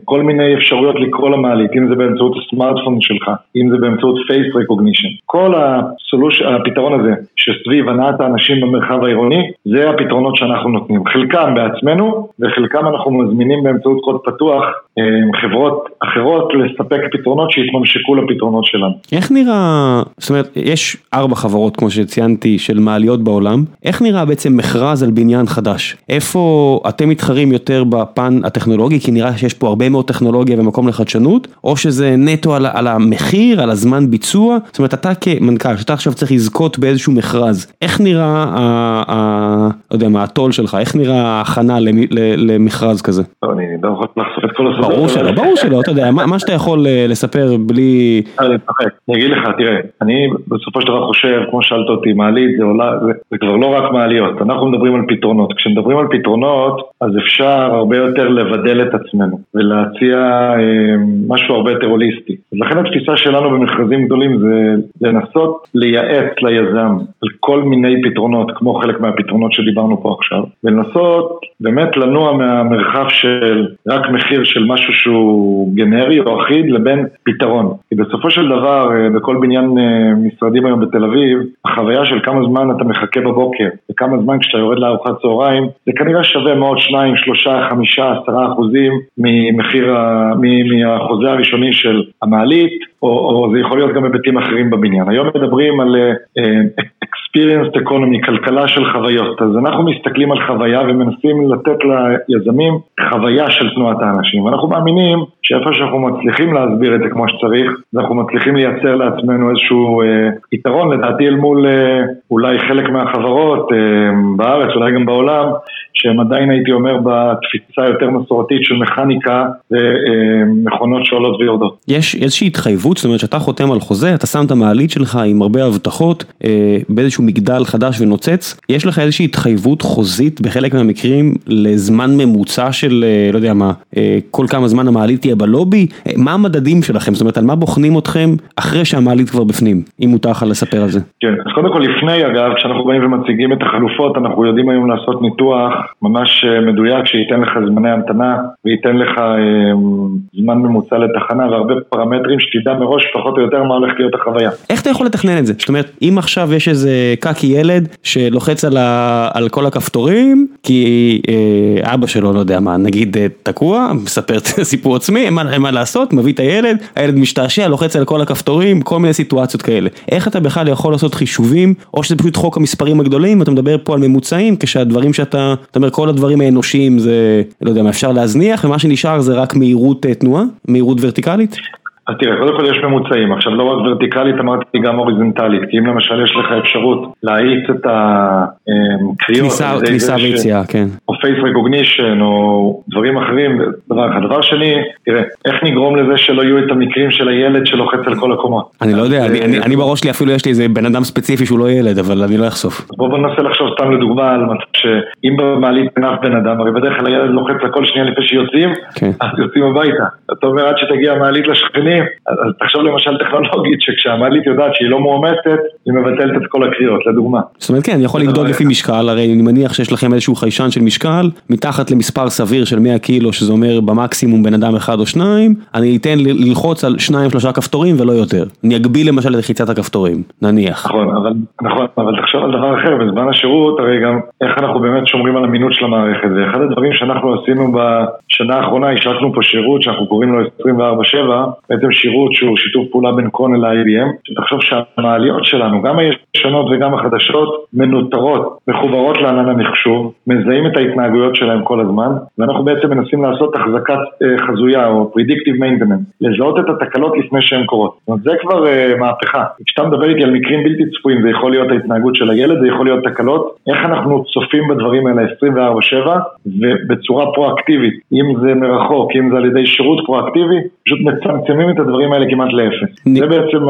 כל מיני אפשרויות לקרוא למעלית, אם זה באמצעות הסמארטפון שלך, אם זה באמצעות פייס רקוגנישן. כל הסולוש, הפתרון הזה שסביב הנעת האנשים במרחב העירוני, זה הפתרונות שאנחנו נותנים. חלקם בעצמנו, וחלקם אנחנו מזמינים באמצעות קוד פתוח אה, חברות אחרות לספק פתרונות שיתממשקו לפתרונות שלנו. איך נראה, זאת אומרת, יש ארבע חברות כמו שציינתי של מעליות בעולם, איך נראה בעצם מכרז על בניין חדש? איפה אתם מתחרים יותר בפן הטכנולוגי, כי נראה שיש פה הרבה מאוד טכנולוגיה ומקום לחדשנות, או שזה נטו על, על המחיר, על הזמן ביצוע? זאת אומרת, אתה כמנכ"ל, שאתה עכשיו צריך לזכות באיזשהו מכרז, איך נראה, ה, ה, לא יודע מה, הטול שלך, איך נראה ההכנה למכרז כזה? אני לא יכול לחשוף את כל הסודות. ברור שלא, ברור שלא, אתה יודע, מה שאתה יכול אה, לספר בלי... אני אגיד לך, תראה, אני בסופו של דבר חושב, כמו שאלת אותי, מעלית זה עולה, זה כבר לא רק מעליות, אנחנו מדברים על פתרונות. כשמדברים על פתרונות, אז אפשר הרבה יותר לבדל את עצמנו, ולהציע אה, משהו הרבה יותר הוליסטי. לכן התפיסה שלנו במכרזים גדולים זה לנסות לייעץ ליזם על כל מיני פתרונות, כמו חלק מהפתרונות שדיברנו פה עכשיו, ולנסות באמת לנוע מהמרחב של רק מחיר של משהו שהוא גנרי או אחיד לבין פתרון. כי בסופו של דבר, אה, בכל בניין אה, משרדים היום בתל אביב, החוויה של כמה זמן אתה מחכה בבוקר וכמה זמן כשאתה יורד לארוחת צהריים, זה כנראה שווה מאוד שניים, שלושה, חמישה, עשרה אחוזים ממחיר, מהחוזה הראשוני של המעלית, או, או זה יכול להיות גם היבטים אחרים בבניין. היום מדברים על uh, experienced economy, כלכלה של חוויות. אז אנחנו מסתכלים על חוויה ומנסים לתת ליזמים חוויה של תנועת האנשים. ואנחנו מאמינים שאיפה שאנחנו מצליחים להסביר את זה כמו שצריך, אנחנו מצליחים לייצר לעצמנו איזשהו אה, יתרון, לדעתי אל מול אה, אולי חלק מהחברות אה, בארץ, אולי גם בעולם, שהם עדיין הייתי אומר בתפיסה יותר מסורתית של מכניקה ומכונות שעולות ויורדות. יש איזושהי התחייבות, זאת אומרת שאתה חותם על חוזה, אתה שם את המעלית שלך עם הרבה הבטחות, אה, באיזשהו איזשהו מגדל חדש ונוצץ, יש לך איזושהי התחייבות חוזית בחלק מהמקרים לזמן ממוצע של, לא יודע מה, כל כמה זמן המעלית תהיה בלובי? מה המדדים שלכם? זאת אומרת, על מה בוחנים אתכם אחרי שהמעלית כבר בפנים, אם מותר לך לספר על זה? כן, אז קודם כל לפני אגב, כשאנחנו באים ומציגים את החלופות, אנחנו יודעים היום לעשות ניתוח ממש מדויק שייתן לך זמני המתנה וייתן לך זמן ממוצע לתחנה והרבה פרמטרים שתדע מראש פחות או יותר מה הולך להיות החוויה. איך אתה יכול לתכנן את זה? זאת אומרת, אם עכשיו יש איזה קקי ילד שלוחץ על, ה... על כל הכפתורים, כי אה, אבא שלו, לא יודע מה, נגיד אה, תקוע, מספר את הסיפור עצמי, אין מה, מה לעשות, מביא את הילד, הילד משתעשע, לוחץ על כל הכפתורים, כל מיני סיטואציות כאלה. איך אתה בכלל יכול לעשות חישובים, או שזה פשוט חוק המספרים הגדולים, ואתה מדבר פה על ממוצעים, כשהדברים שאתה, אתה אומר כל הדברים האנושיים זה, לא יודע מה, אפשר להזניח, ומה שנשאר זה רק מהירות אה, תנועה, מהירות ורטיקלית? אז תראה, קודם כל יש ממוצעים, עכשיו לא רק ורטיקלית, אמרתי גם אוריזנטלית, כי אם למשל יש לך אפשרות להאיץ את הקריאות, כניסה ויציאה, כן, או פייס רקוגנישן או דברים אחרים, דבר אחד. דבר שני, תראה, איך נגרום לזה שלא יהיו את המקרים של הילד שלוחץ על כל הקומות? אני לא יודע, אני בראש שלי אפילו יש לי איזה בן אדם ספציפי שהוא לא ילד, אבל אני לא אחשוף. בוא ננסה לחשוב סתם לדוגמה על מצב שאם במעלית אין אף בן אדם, הרי בדרך כלל הילד לוחץ לכל שנייה לפני שיוצאים, אז יוצאים הביתה. אתה אומר עד שתגיע המעלית לשכנים אז תחשוב למשל טכנולוגית שכשהמעלית יודעת שהיא לא מועמסת, היא מבטלת את כל הקריאות, לדוגמה. זאת אומרת כן, אני יכול לבדוק לפי משקל, הרי אני מניח שיש לכם איזשהו חיישן של משקל, מתחת למספר סביר של 100 קילו, שזה אומר במקסימום בן אדם אחד או שניים, אני אתן ללחוץ על שניים שלושה כפתורים ולא יותר. אני אגביל למשל את לחיצת הכפתורים, נניח. נכון, אבל, נכון, אבל תחשוב על דבר אחר, בזמן השירות, הרי גם איך אנחנו באמת שומרים על אמינות של המערכת, ואחד הדברים שאנחנו עשינו בשנה האחרונה, השקנו פה שירות שאנחנו קוראים לו 24/7, בעצם שירות שהוא שיתוף פעולה בין קון ל-IBM, שתחשוב שהמעליות שלנו, גם הישנות וגם החדשות, מנוטרות, מחוברות לענן המחשוב, מזהים את ההתנהגויות שלהם כל הזמן, ואנחנו בעצם מנסים לעשות החזקת uh, חזויה או Predictive Maintenance, לזהות את התקלות לפני שהן קורות. זאת אומרת, זה כבר uh, מהפכה. כשאתה מדבר איתי על מקרים בלתי צפויים, זה יכול להיות ההתנהגות של הילד, זה יכול להיות תקלות, איך אנחנו צופים בדברים האלה 24/7 ובצורה פרואקטיבית, אם זה מרחוק, אם זה על ידי שירות פרואקטיבי, פשוט מצמצמים את הדברים האלה כמעט לאפס. נ... זה בעצם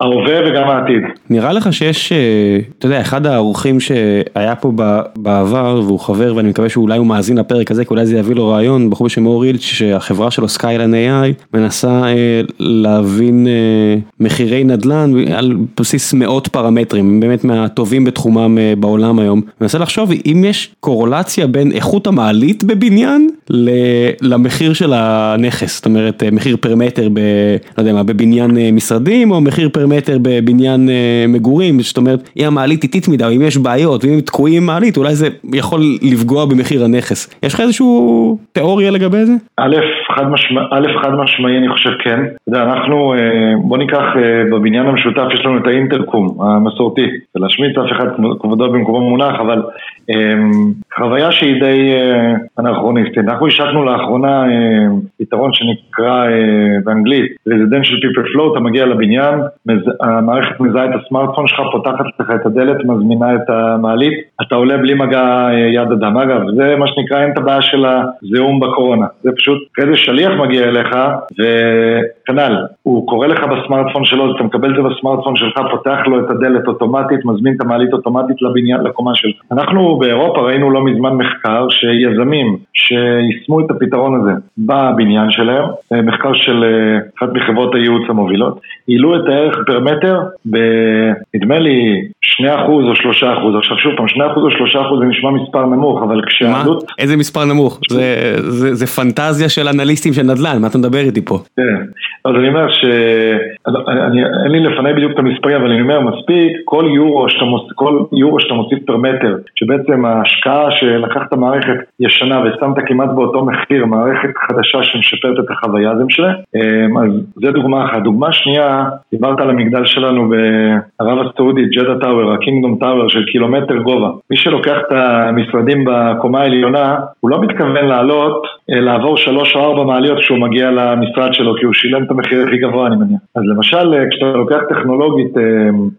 ההווה וגם העתיד. נראה לך שיש, אה, אתה יודע, אחד האורחים שהיה פה בעבר והוא חבר ואני מקווה שאולי הוא מאזין לפרק הזה כי אולי זה יביא לו רעיון, בחור בשם אור אילץ' שהחברה שלו סקיילן AI מנסה אה, להבין אה, מחירי נדל"ן על בסיס מאות פרמטרים, באמת מהטובים בתחומם אה, בעולם היום. מנסה לחשוב אם יש קורולציה בין איכות המעלית בבניין למחיר של הנכס, זאת אומרת אה, מחיר פר מטר ב... לא יודע מה, בבניין אה, משרדים או מחיר פר מטר בבניין אה, מגורים, זאת אומרת, אם המעלית איטית מדי, או אם יש בעיות, ואם תקועים עם מעלית, אולי זה יכול לפגוע במחיר הנכס. יש לך איזושהי תיאוריה לגבי זה? א', חד, משמע, חד משמעי אני חושב כן. אתה יודע, אנחנו, אה, בוא ניקח בבניין המשותף, יש לנו את האינטרקום המסורתי. ולהשמיץ אף אחד כבודו במקומו מונח, אבל חוויה שהיא די אנכרוניסטית. אנחנו השקנו לאחרונה פתרון שנקרא באנגלית Residential People Flow, אתה מגיע לבניין, מז... המערכת מזהה את הסמארטפון שלך, פותחת לך את הדלת, מזמינה את המעלית, אתה עולה בלי מגע אה, יד אדם. אגב, זה מה שנקרא, אין את הבעיה של הזיהום בקורונה. זה פשוט, אחרי זה שליח מגיע אליך, וכנ"ל, הוא קורא לך בסמארטפון שלו, אתה מקבל את זה בסמארטפון שלך, פותח לו את הדלת אוטומטית, מזמין את המעלית אוטומטית לבניין, לקומה שלך. אנחנו באירופה ראינו לא מזמן מחקר שיזמים שיישמו את הפתרון הזה בבניין שלהם, אה, מחקר של אה, אחת מחברות הייעוץ המובילות, העלו את הערך פר מטר בנדמה לי 2% או 3%, עכשיו שוב פעם 2% או 3% זה נשמע מספר נמוך, אבל כשהעלות... מה? איזה מספר נמוך? זה, זה, זה פנטזיה של אנליסטים של נדל"ן, מה אתה מדבר איתי פה? כן, אז אני אומר ש... אני, אין לי לפני בדיוק את המספרים, אבל אני אומר מספיק, כל יורו שאתה, מוס, כל יורו שאתה מוסיף פר מטר, שבעצם ההשקעה שלקחת מערכת ישנה ושמת כמעט באותו מחיר, מערכת חדשה שמשפרת את החוויה, זה משנה. אז זה דוגמה אחת. דוגמה שנייה, דיברת על המגדל שלנו בערב הסעודית, ג'דה טאוור, הקינגדום טאוור של קילומטר גובה. מי שלוקח את המשרדים בקומה העליונה, הוא לא מתכוון לעלות, אה, לעבור שלוש או ארבע מעליות כשהוא מגיע למשרד שלו, כי הוא שילם את המחיר הכי גבוה, אני מניח. אז למשל, אה, כשאתה לוקח טכנולוגית, אה,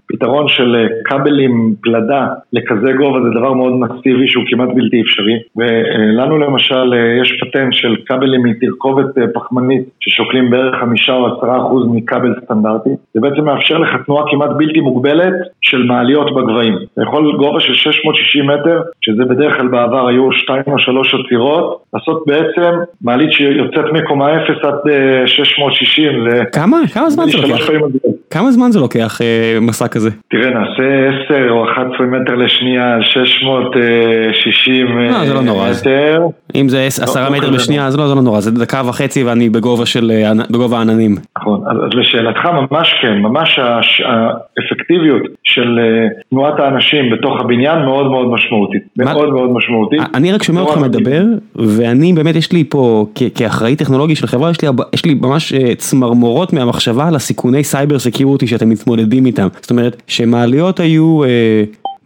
פתרון של כבלים פלדה לכזה גובה, זה דבר מאוד מסיבי שהוא כמעט בלתי אפשרי. ולנו למשל, יש פטנט של כבלים מתרכובת פחמנית ששוקלים בערך חמישה או עשרה אחוז מכבל סטנדרטי. זה בעצם מאפשר לך תנועה כמעט בלתי מוגבלת של מעליות בגבהים. אתה יכול גובה של 660 מטר, שזה בדרך כלל בעבר היו שתיים או שלוש עצירות, לעשות בעצם מעלית שיוצאת מקומה 0 עד 660. כמה? כמה זמן זה לוקח? כמה זמן זה לוקח מסע כזה? תראה, נעשה 10 או 11 מטר לשנייה, 660 מטר. לא, זה לא נורא. אם זה 10 לא, מטר בשנייה, זה לא נורא, זה דקה וחצי ואני בגובה העננים. נכון, אז לשאלתך ממש כן, ממש האפקטיביות של תנועת האנשים בתוך הבניין מאוד מאוד משמעותית. מאוד מאוד משמעותית. אני רק שומע אותך מדבר, ואני באמת יש לי פה, כאחראי טכנולוגי של חברה, יש לי ממש צמרמורות מהמחשבה על הסיכוני סייבר סקיורטי שאתם מתמודדים איתם. זאת אומרת, שמעליות היו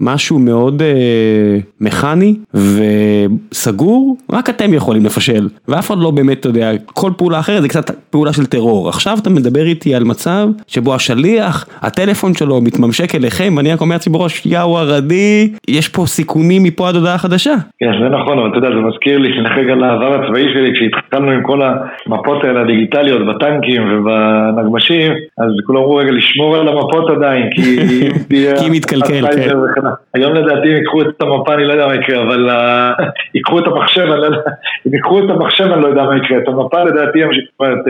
משהו מאוד אה, מכני וסגור, רק אתם יכולים לפשל, ואף אחד לא באמת, אתה יודע, כל פעולה אחרת זה קצת פעולה של טרור. עכשיו אתה מדבר איתי על מצב שבו השליח, הטלפון שלו מתממשק אליכם, ואני רק אומר לעצמי בראש, יאו ערדי, יש פה סיכונים מפה עד הודעה חדשה. כן, זה נכון, אבל אתה יודע, זה מזכיר לי שנחג על העבר הצבאי שלי, כשהתחלנו עם כל המפות האלה הדיגיטליות בטנקים ובנגמשים, אז כולם אמרו רגע לשמור על המפות עדיין, כי כי מתקלקל, כן. היום לדעתי הם ייקחו את המפה, אני לא יודע מה יקרה, אבל ייקחו את המחשב, אני לא יודע, אם ייקחו את המחשב אני לא יודע מה יקרה, את המפה לדעתי הם זאת אומרת,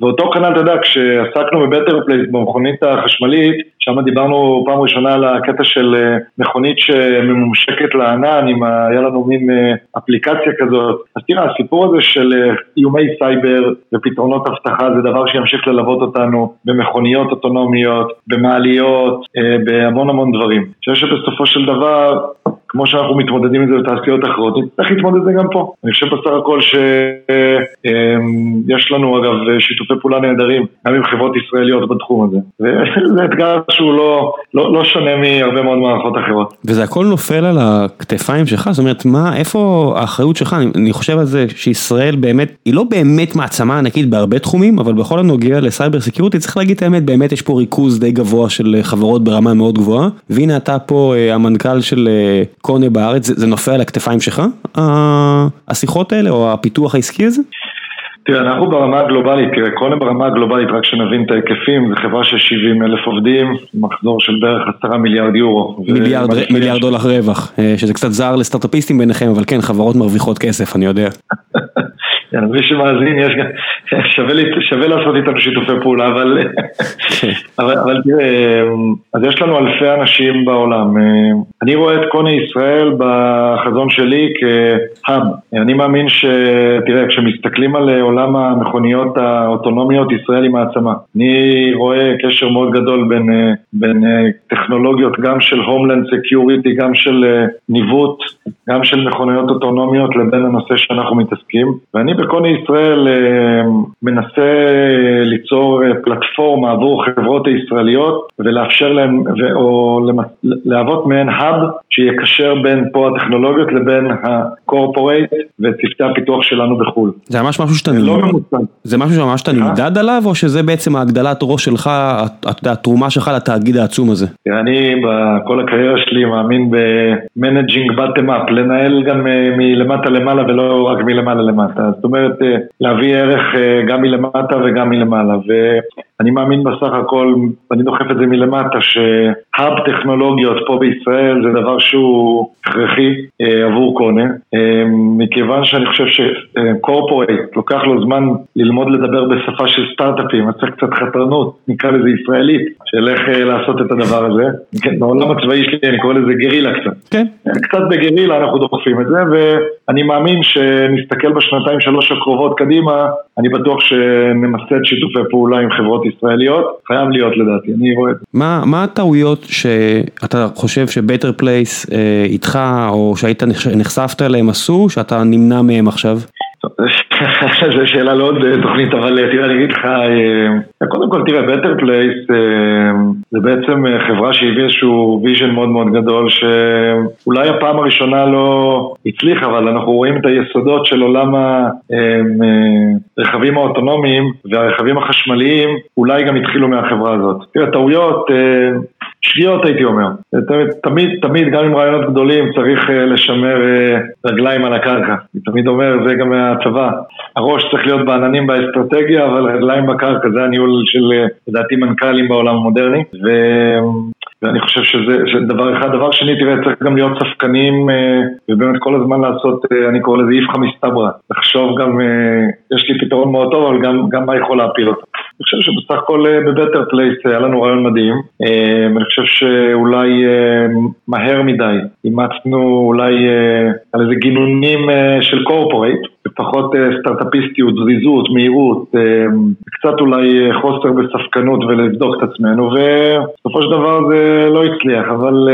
ואותו כנ"ל, אתה יודע, כשעסקנו בבטר פלייס במכונית החשמלית, שם דיברנו פעם ראשונה על הקטע של מכונית שממומשקת לענן, אם היה לנו מין אפליקציה כזאת, אז תראה, הסיפור הזה של איומי סייבר ופתרונות אבטחה זה דבר שימשיך ללוות אותנו במכוניות אוטונומיות, במעליות, בהמון המון דברים. אני חושב שבסופו של דבר, כמו שאנחנו מתמודדים עם זה בתעשיות אחרות, נצטרך להתמודד עם זה גם פה. אני חושב בסך הכל שיש לנו אגב שיתופי פעולה נהדרים, גם עם חברות ישראליות בתחום הזה. וזה אתגר שהוא לא, לא, לא שונה מהרבה מאוד מערכות אחרות. וזה הכל נופל על הכתפיים שלך? זאת אומרת, מה, איפה האחריות שלך? אני, אני חושב על זה שישראל באמת, היא לא באמת מעצמה ענקית בהרבה תחומים, אבל בכל הנוגע ל cyber security, צריך להגיד את האמת, באמת יש פה ריכוז די גבוה של חברות ברמה מאוד גבוהה, והנה אתה פה המנכ"ל של קונה בארץ, זה, זה נופל על הכתפיים שלך, השיחות האלה או הפיתוח העסקי הזה? תראה, אנחנו ברמה הגלובלית, תראה, קונה ברמה הגלובלית, רק שנבין את ההיקפים, זו חברה של 70 אלף עובדים, מחזור של בערך 10 מיליארד יורו. מיליארד, מיליארד דולר רווח, שזה קצת זר לסטארט-אפיסטים ביניכם, אבל כן, חברות מרוויחות כסף, אני יודע. כן, מי שמאזין, יש גם, שווה, שווה לעשות איתנו שיתופי פעולה, אבל, אבל, אבל תראה, אז יש לנו אלפי אנשים בעולם. אני רואה את קוני ישראל בחזון שלי כ hub. אני מאמין ש... תראה, כשמסתכלים על עולם המכוניות האוטונומיות, ישראל היא מעצמה. אני רואה קשר מאוד גדול בין, בין טכנולוגיות, גם של homeland security, גם של ניווט, גם של מכוניות אוטונומיות, לבין הנושא שאנחנו מתעסקים. ואני בקוני ישראל מנסה ליצור פלטפורמה עבור חברות הישראליות ולאפשר להם, או להוות מעין hub שיקשר בין פה הטכנולוגיות לבין ה corporate וצוותי הפיתוח שלנו בחו"ל. זה ממש משהו שאתה לא נמדד? זה משהו שממש שאתה נמדד עליו או שזה בעצם הגדלת ראש שלך, התרומה שלך לתאגיד העצום הזה? אני בכל הקריירה שלי מאמין ב managing bottom up, לנהל גם מלמטה למעלה ולא רק מלמעלה למטה. זאת אומרת, להביא ערך גם מלמטה וגם מלמעלה. ואני מאמין בסך הכל, אני דוחף את זה מלמטה, שהאב טכנולוגיות פה בישראל זה דבר שהוא הכרחי עבור קונה. מכיוון שאני חושב שקורפורייט לוקח לו זמן ללמוד לדבר בשפה של סטארט-אפים, אז צריך קצת חתרנות, נקרא לזה ישראלית, שילך לעשות את הדבר הזה. כן, בעולם הצבאי שלי אני קורא לזה גרילה קצת. כן. קצת בגרילה אנחנו דוחפים את זה, ואני מאמין שנסתכל בשנתיים שלוש הקרובות קדימה, אני בטוח שנמסד שיתופי פעולה עם חברות ישראליות, חייב להיות לדעתי, אני רואה את זה. מה, מה הטעויות שאתה חושב ש Better Place איתך, או שהיית נחשפת אליהם עשו, שאתה נמנע מהם עכשיו? זו שאלה לעוד תוכנית, אבל תראה, אני אגיד לך, קודם כל תראה, Better Place זה בעצם חברה שהביאה איזשהו vision מאוד מאוד גדול, שאולי הפעם הראשונה לא הצליחה, אבל אנחנו רואים את היסודות של עולם הרכבים האוטונומיים והרכבים החשמליים, אולי גם התחילו מהחברה הזאת. תראה, טעויות... שגיאות הייתי אומר. תמיד, תמיד, גם עם רעיונות גדולים צריך לשמר רגליים על הקרקע. אני תמיד אומר, זה גם מהצבא. הראש צריך להיות בעננים באסטרטגיה, אבל רגליים בקרקע, זה הניהול של, לדעתי, מנכ"לים בעולם המודרני. ו... ואני חושב שזה דבר אחד. דבר שני, תראה, צריך גם להיות ספקנים אה, ובאמת כל הזמן לעשות, אה, אני קורא לזה איפכא מסתברא. לחשוב גם, אה, יש לי פתרון מאוד טוב, אבל גם, גם מה יכול להפיל אותו. אני חושב שבסך הכל ב Better Place היה לנו רעיון מדהים. אני חושב שאולי מהר מדי אימצנו אולי על איזה גינונים של corporate. פחות אה, סטארטאפיסטיות, זריזות, מהירות, אה, קצת אולי אה, חוסר בספקנות ולבדוק את עצמנו ובסופו של דבר זה לא הצליח, אבל...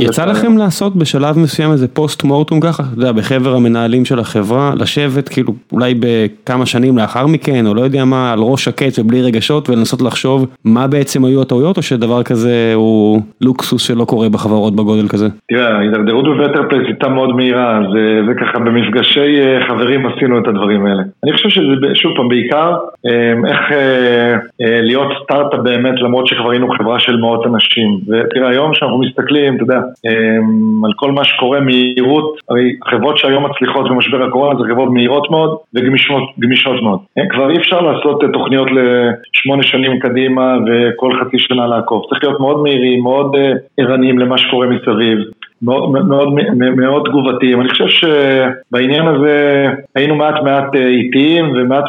יצא לכם לעשות בשלב מסוים איזה post mortem ככה, אתה יודע, בחבר המנהלים של החברה, לשבת כאילו אולי בכמה שנים לאחר מכן, או לא יודע מה, על ראש שקט ובלי רגשות ולנסות לחשוב מה בעצם היו הטעויות, או שדבר כזה הוא לוקסוס שלא קורה בחברות בגודל כזה? תראה, ההידרדרות ב Better Place הייתה מאוד מהירה, זה, זה ככה במפגשי חברים עשינו את הדברים האלה. אני חושב שזה, שוב פעם, בעיקר אמ, איך אה, אה, להיות סטארט-אפ באמת, למרות שכבר היינו חברה של מאות אנשים. ותראה, היום כשאנחנו מסתכלים, אתה יודע, אמ, על כל מה שקורה, מהירות, הרי חברות שהיום מצליחות במשבר הקורונה זה חברות מהירות מאוד וגמישות מאוד. כבר אי אפשר לעשות אה, תוכניות לשמונה שנים קדימה וכל חצי שנה לעקוב. צריך להיות מאוד מהירים, מאוד ערניים למה שקורה מסביב. מאוד, מאוד, מאוד תגובתיים. אני חושב שבעניין הזה היינו מעט מעט אה, איטיים ומעט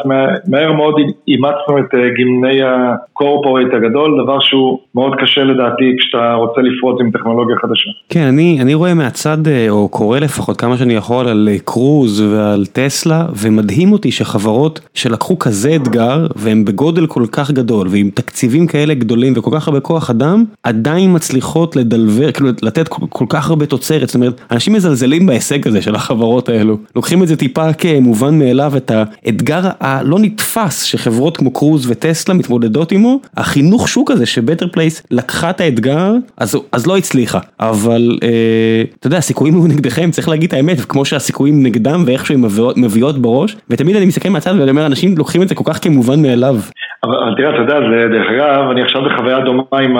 מהר מאוד אימצנו את אה, גמני הקורפורט הגדול, דבר שהוא מאוד קשה לדעתי כשאתה רוצה לפרוץ עם טכנולוגיה חדשה. כן, אני, אני רואה מהצד, אה, או קורא לפחות כמה שאני יכול על קרוז ועל טסלה, ומדהים אותי שחברות שלקחו כזה אתגר, והם בגודל כל כך גדול, ועם תקציבים כאלה גדולים וכל כך הרבה כוח אדם, עדיין מצליחות לדלבר, כאילו לתת כל, כל כך הרבה... הרבה תוצרת, זאת אומרת, אנשים מזלזלים בהישג הזה של החברות האלו, לוקחים את זה טיפה כמובן מאליו, את האתגר הלא נתפס שחברות כמו קרוז וטסלה מתמודדות עמו, החינוך שוק הזה ש Better Place לקחה את האתגר, אז, אז לא הצליחה, אבל אה, אתה יודע, הסיכויים היו נגדכם, צריך להגיד את האמת, כמו שהסיכויים נגדם ואיכשהו הן מביאות, מביאות בראש, ותמיד אני מסתכל מהצד ואני אומר, אנשים לוקחים את זה כל כך כמובן מאליו. אבל תראה, אתה יודע, זה דרך אגב, אני עכשיו בחוויה דומה עם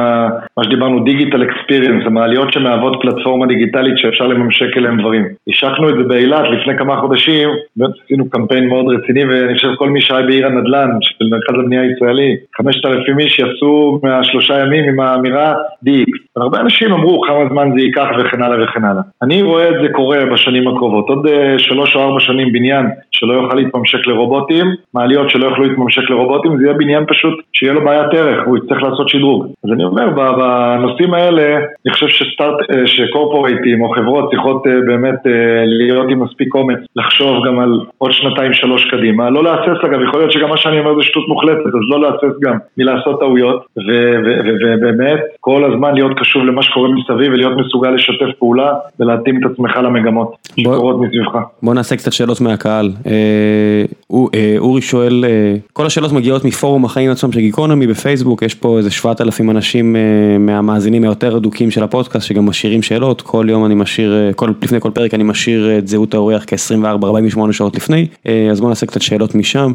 מה שדיברנו, digital אקספיריאנס, המעליות שמהוות פלטפורמה דיגיטלית שאפשר לממשק אליהם דברים. השקנו את זה באילת לפני כמה חודשים, באמת עשינו קמפיין מאוד רציני, ואני חושב כל מי שהיה בעיר הנדל"ן, של מרכז הבנייה הישראלי, 5,000 איש יעשו מהשלושה ימים עם האמירה DX. הרבה אנשים אמרו כמה זמן זה ייקח וכן הלאה וכן הלאה. אני רואה את זה קורה בשנים הקרובות. עוד אה, שלוש או ארבע שנים בניין שלא יוכל להתממשק לרובוטים, מעליות שלא יוכלו להתממשק לרובוטים, זה יהיה בניין פשוט שיהיה לו בעיית ערך, הוא יצטרך לעשות שדרוג. אז אני אומר, בנושאים האלה, אני חושב שסטארט, אה, שקורפורייטים או חברות צריכות אה, באמת להיות עם מספיק אומץ, לחשוב גם על עוד שנתיים שלוש קדימה. לא להסס אגב, יכול להיות שגם מה שאני אומר זה שטות מוחלטת, אז לא להסס גם מלעשות טעויות, ובאמת כל הזמן להיות. קשוב למה שקורה מסביב ולהיות מסוגל לשתף פעולה ולהתאים את עצמך למגמות שקורות מסביבך. בוא נעשה קצת שאלות מהקהל. אה, אה, אורי שואל, אה, כל השאלות מגיעות מפורום החיים עצמם של גיקונומי בפייסבוק, יש פה איזה 7,000 אנשים מהמאזינים היותר אדוקים של הפודקאסט שגם משאירים שאלות, כל יום אני משאיר, לפני כל פרק אני משאיר את זהות האורח כ-24-48 שעות לפני, אז בוא נעשה קצת שאלות משם.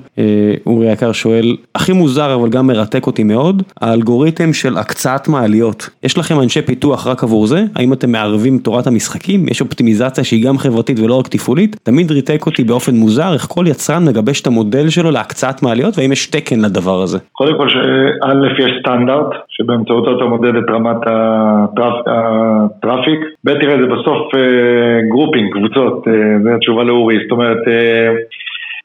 אורי היקר שואל, הכי מוזר אבל גם מרתק אותי מאוד, האלגוריתם של הקצאת מעליות. יש לכם אנשי פיתוח רק עבור זה? האם אתם מערבים תורת המשחקים? יש אופטימיזציה שהיא גם חברתית ולא רק תפעולית? תמיד ריתק אותי באופן מוזר איך כל יצרן מגבש את המודל שלו להקצאת מעליות והאם יש תקן לדבר הזה? קודם כל שא' יש סטנדרט שבאמצעותו אתה מודד את רמת ה traffic, ב' תראה זה בסוף grouping, אה, קבוצות, אה, זו התשובה לאורי, זאת אומרת אה,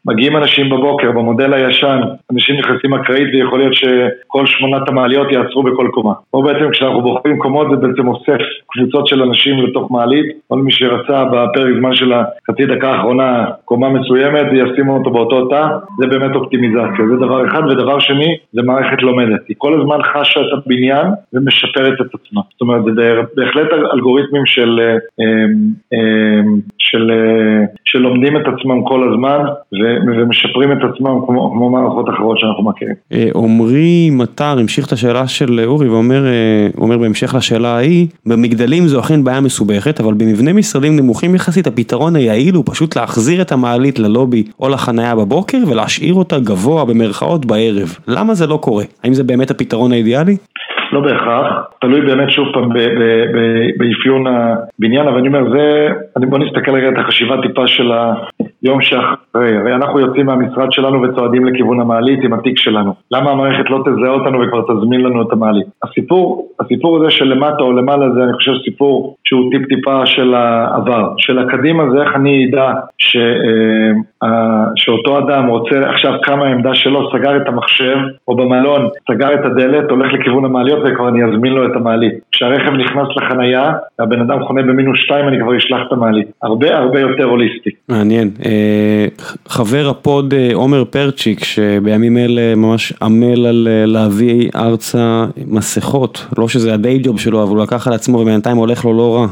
מגיעים אנשים בבוקר, במודל הישן, אנשים נכנסים אקראית ויכול להיות שכל שמונת המעליות יעצרו בכל קומה. פה בעצם כשאנחנו בוחרים קומות זה בעצם אוסף קבוצות של אנשים לתוך מעלית, כל מי שרצה בפרק זמן של החצי דקה האחרונה קומה מסוימת וישימו אותו באותו תא, זה באמת אופטימיזציה, זה דבר אחד, ודבר שני, זה מערכת לומדת, היא כל הזמן חשה את הבניין ומשפרת את עצמה. זאת אומרת, זה בהחלט אלגוריתמים של, אה, אה, אה, של, של לומדים את עצמם כל הזמן, ו... ומשפרים את עצמם כמו, כמו מערכות אחרות שאנחנו מכירים. אה, עמרי מטר המשיך את השאלה של אורי ואומר אה, אומר בהמשך לשאלה ההיא, במגדלים זו אכן בעיה מסובכת, אבל במבנה משרדים נמוכים יחסית הפתרון היעיל הוא פשוט להחזיר את המעלית ללובי או לחנייה בבוקר ולהשאיר אותה גבוה במרכאות בערב. למה זה לא קורה? האם זה באמת הפתרון האידיאלי? לא בהכרח, תלוי באמת שוב פעם באפיון הבניין, אבל אני אומר, זה, בוא נסתכל רגע את החשיבה טיפה של היום שאחרי, הרי אנחנו יוצאים מהמשרד שלנו וצועדים לכיוון המעלית עם התיק שלנו. למה המערכת לא תזהה אותנו וכבר תזמין לנו את המעלית? הסיפור, הסיפור הזה של למטה או למעלה זה אני חושב סיפור שהוא טיפ טיפה של העבר. של הקדימה זה איך אני אדע ש, אה, שאותו אדם רוצה עכשיו כמה העמדה שלו, סגר את המחשב או במלון, סגר את הדלת, הולך לכיוון המעליות וכבר אני אזמין לו את המעלית. כשהרכב נכנס לחנייה, והבן אדם חונה במינוס 2 אני כבר אשלח את המעלית. הרבה הרבה יותר הוליסטי. מעניין. אה, חבר ה pod אה, עומר פרצ'יק שבימים אלה ממש עמל על אה, להביא ארצה מסכות, לא שזה ה day job שלו אבל הוא לקח על עצמו ובינתיים הולך לו לא רע,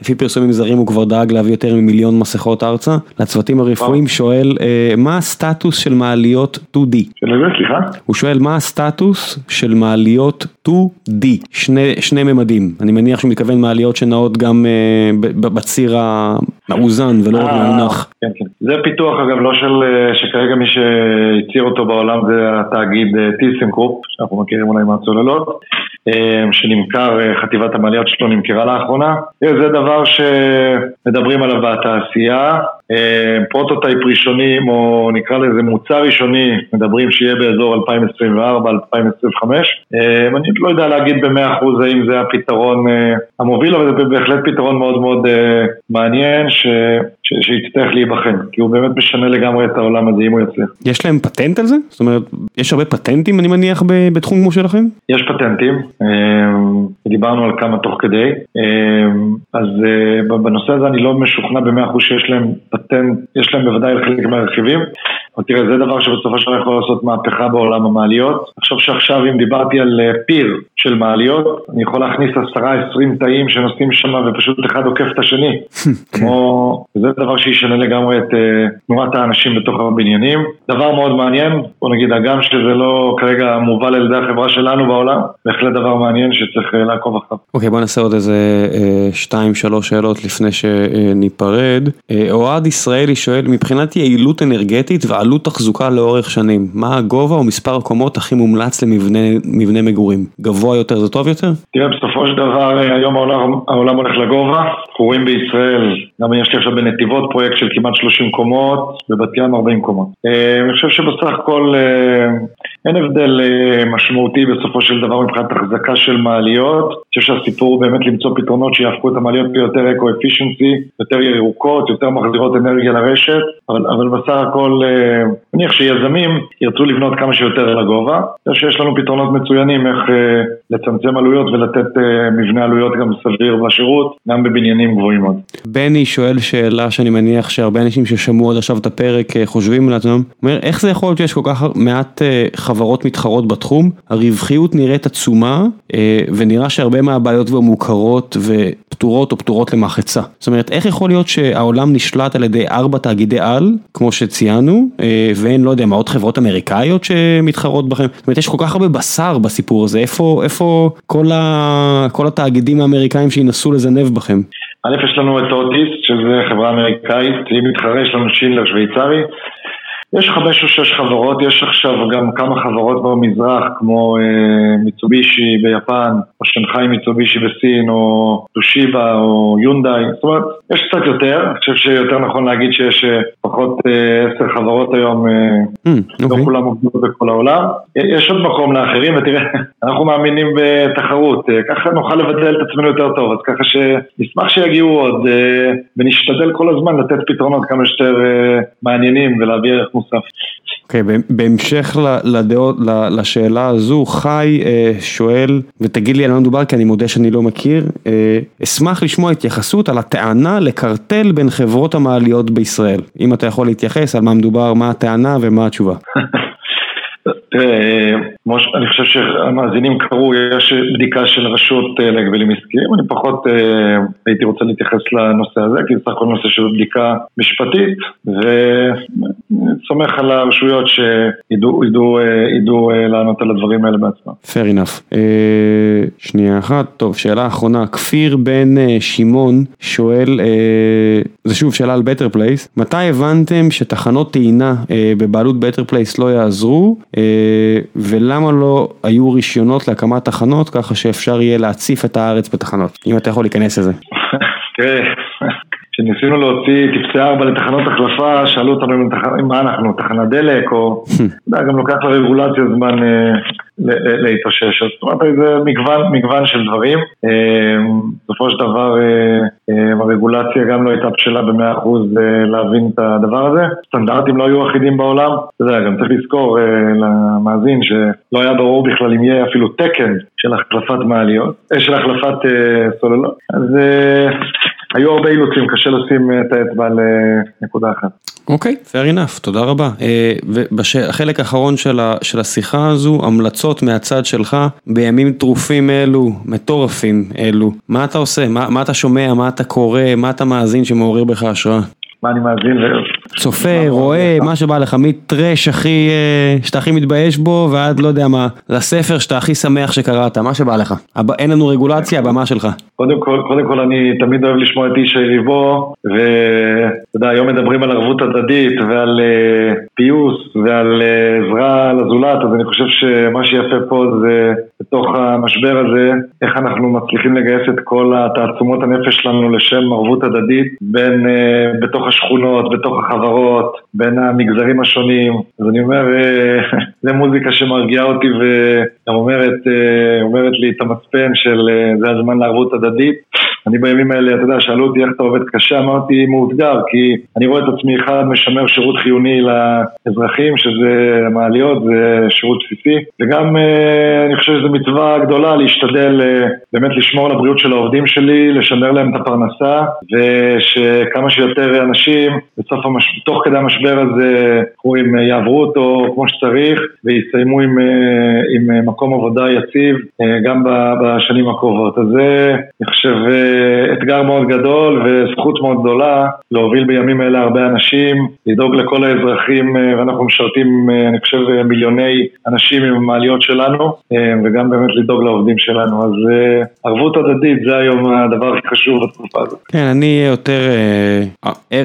לפי פרסומים זרים הוא כבר דאג להביא יותר ממיליון מסכות ארצה, לצוותים הרפואיים שואל מה הסטטוס של מעליות 2D? של איזה סליחה? הוא שואל מה הסטטוס של מעליות 2D, שני, שני ממדים, אני מניח שהוא מתכוון מעליות שנעות גם בציר המאוזן ולא רק במאונך. כן, כן. זה פיתוח אגב לא של, אה, שכרגע מי שהצהיר אותו בעולם זה התאגיד אה, טיסנקרופ, שאנחנו מכירים אולי מהצוללות, אה, שנמכר, חטיבת המעליות שלו נמכרה לאחרונה. זה דבר שמדברים עליו בתעשייה, prototype ראשונים או נקרא לזה מוצר ראשוני, מדברים שיהיה באזור 2024-2025. אני לא יודע להגיד במאה אחוז האם זה הפתרון המוביל, אבל זה בהחלט פתרון מאוד מאוד מעניין שיצטרך להיבחן, כי הוא באמת משנה לגמרי את העולם הזה אם הוא יצליח. יש להם פטנט על זה? זאת אומרת, יש הרבה פטנטים אני מניח בתחום כמו שלכם? יש פטנטים, אמ, דיברנו על כמה תוך כדי, אמ, אז אה, בנושא הזה אני לא משוכנע במאה אחוז שיש להם פטנט, יש להם בוודאי חלק מהרכיבים. אבל תראה, זה דבר שבסופו של דבר יכול לעשות מהפכה בעולם המעליות. עכשיו שעכשיו אם דיברתי על אה, פיר של מעליות, אני יכול להכניס עשרה, עשרים תאים שנוסעים שם ופשוט אחד עוקף את השני. כמו, זה דבר שישנה לגמרי את אה, תנועת האנשים בתוך הבניינים. דבר מאוד מעניין, בוא נגיד, הגם שזה לא כרגע מובל על ידי החברה שלנו בעולם, בהחלט דבר מעניין שצריך אה, לעקוב אחריו. אוקיי, בוא נעשה עוד איזה שתיים, שלוש שאלות לפני שניפרד. אוהד ישראלי שואל, מבחינת יעילות אנרגטית עלות תחזוקה לאורך שנים, מה הגובה או מספר הקומות הכי מומלץ למבנה מגורים? גבוה יותר זה טוב יותר? תראה, בסופו של דבר היום העולם, העולם הולך לגובה, אנחנו רואים בישראל, גם יש לי עכשיו בנתיבות פרויקט של כמעט 30 קומות, בבת ים 40 קומות. אה, אני חושב שבסך הכל אה, אין הבדל אה, משמעותי בסופו של דבר מבחינת החזקה של מעליות. אני חושב שהסיפור הוא באמת למצוא פתרונות שיהפכו את המעליות ליותר אקו-אפישנסי, יותר ירוקות, יותר מחזירות אנרגיה לרשת, אבל, אבל בסך הכל אני מניח שיזמים ירצו לבנות כמה שיותר לגובה. אני חושב שיש לנו פתרונות מצוינים איך לצמצם עלויות ולתת מבנה עלויות גם סביר בשירות, גם בבניינים גבוהים מאוד. בני שואל שאלה שאני מניח שהרבה אנשים ששמעו עד עכשיו את הפרק חושבים לעצמם, אומר איך זה יכול להיות שיש כל כך מעט חברות מתחרות בתחום, הרווחיות נראית עצומה אה, ונראה שהרבה מהבעיות כבר מוכרות ופתורות או פתורות למחצה. זאת אומרת, איך יכול להיות שהעולם נשלט על ידי ארבע תאגידי על, כמו שציינו, אה, ואין, לא יודע, מה עוד חברות אמריקאיות שמתחרות בכם? זאת אומרת, יש כל כך הרבה בשר בסיפור הזה, איפה, איפה כל, ה, כל התאגידים האמריקאים שינסו לזנב בכם? א', יש לנו את אוטיסט, שזה חברה אמריקאית, אם מתחרה יש לנו שינדלר שוויצרי. יש חמש או שש חברות, יש עכשיו גם כמה חברות במזרח כמו אה, מיצובישי ביפן, או שנגחאי מיצובישי בסין, או טושיבה, או יונדאי, זאת אומרת, יש קצת יותר, אני חושב שיותר נכון להגיד שיש אה, פחות אה, עשר חברות היום, אה, mm, לא okay. כולם עובדות בכל העולם. יש עוד מקום לאחרים, ותראה, אנחנו מאמינים בתחרות, אה, ככה נוכל לבדל את עצמנו יותר טוב, אז ככה שנשמח שיגיעו עוד, אה, ונשתדל כל הזמן לתת פתרונות כמה שיותר אה, מעניינים ולהביא ערך אוקיי, okay, בהמשך לדעות, לשאלה הזו, חי אה, שואל, ותגיד לי על מה מדובר כי אני מודה שאני לא מכיר, אה, אשמח לשמוע התייחסות על הטענה לקרטל בין חברות המעליות בישראל. אם אתה יכול להתייחס על מה מדובר, מה הטענה ומה התשובה. תראה, אני חושב שהמאזינים קראו, יש בדיקה של רשות אה, להגבלים עסקיים, אני פחות אה, הייתי רוצה להתייחס לנושא הזה, כי זה סך הכל נושא של בדיקה משפטית, וסומך על הרשויות שידעו אה, לענות על הדברים האלה בעצמם. Fair enough. שנייה אחת, טוב, שאלה אחרונה, כפיר בן שמעון שואל, זה שוב שאלה על בטר פלייס, מתי הבנתם שתחנות טעינה בבעלות בטר פלייס לא יעזרו? ולמה לא היו רישיונות להקמת תחנות ככה שאפשר יהיה להציף את הארץ בתחנות, אם אתה יכול להיכנס לזה. תראה, כשניסינו להוציא טפסי 4 לתחנות החלפה, שאלו אותנו אם מה אנחנו, תחנת דלק, או... אתה יודע, גם לוקח לרגולציה זמן להתאושש. זאת אומרת, זה מגוון, מגוון של דברים. בסופו של דבר, הרגולציה גם לא הייתה בשלה במאה אחוז להבין את הדבר הזה. סטנדרטים לא היו אחידים בעולם. אתה יודע, גם צריך לזכור למאזין שלא היה ברור בכלל אם יהיה אפילו תקן של החלפת מעליות, של החלפת סוללות. אז... היו הרבה אילוצים, קשה לשים את האצבע לנקודה אחת. אוקיי, fair enough, תודה רבה. ובחלק האחרון של השיחה הזו, המלצות מהצד שלך בימים טרופים אלו, מטורפים אלו, מה אתה עושה? מה אתה שומע? מה אתה קורא? מה אתה מאזין שמעורר בך השראה? מה אני מאזין. צופה, רואה, מה שבא לך, מטרש הכי, שאתה הכי מתבייש בו, ועד לא יודע מה, לספר שאתה הכי שמח שקראת, מה שבא לך. אין לנו רגולציה, הבמה שלך. קודם כל, קודם כל אני תמיד אוהב לשמוע את איש היריבו, ואתה יודע, היום מדברים על ערבות הדדית ועל uh, פיוס ועל uh, עזרה לזולת, אז אני חושב שמה שיפה פה זה בתוך המשבר הזה, איך אנחנו מצליחים לגייס את כל התעצומות הנפש שלנו לשם ערבות הדדית, בין, uh, בתוך השכונות, בתוך החברות, בין המגזרים השונים, אז אני אומר, uh, זה מוזיקה שמרגיעה אותי וגם אומרת, uh, אומרת לי את המצפן של uh, זה הזמן לערבות הדדית. אני בימים האלה, אתה יודע, שאלו אותי איך אתה עובד קשה, אמרתי מאותגר, כי אני רואה את עצמי אחד משמר שירות חיוני לאזרחים, שזה מעליות, זה שירות בסיסי, וגם אני חושב שזו מצווה גדולה להשתדל באמת לשמור על הבריאות של העובדים שלי, לשמר להם את הפרנסה, ושכמה שיותר אנשים, בסוף, המש... תוך כדי המשבר הזה, הם יעברו אותו כמו שצריך, ויסיימו עם, עם מקום עבודה יציב גם בשנים הקרובות. אז זה אני חושב אתגר מאוד גדול וזכות מאוד גדולה להוביל בימים אלה הרבה אנשים, לדאוג לכל האזרחים ואנחנו משרתים אני חושב מיליוני אנשים עם המעליות שלנו וגם באמת לדאוג לעובדים שלנו. אז ערבות הדדית זה היום הדבר הכי חשוב בתקופה הזאת. כן אני יותר,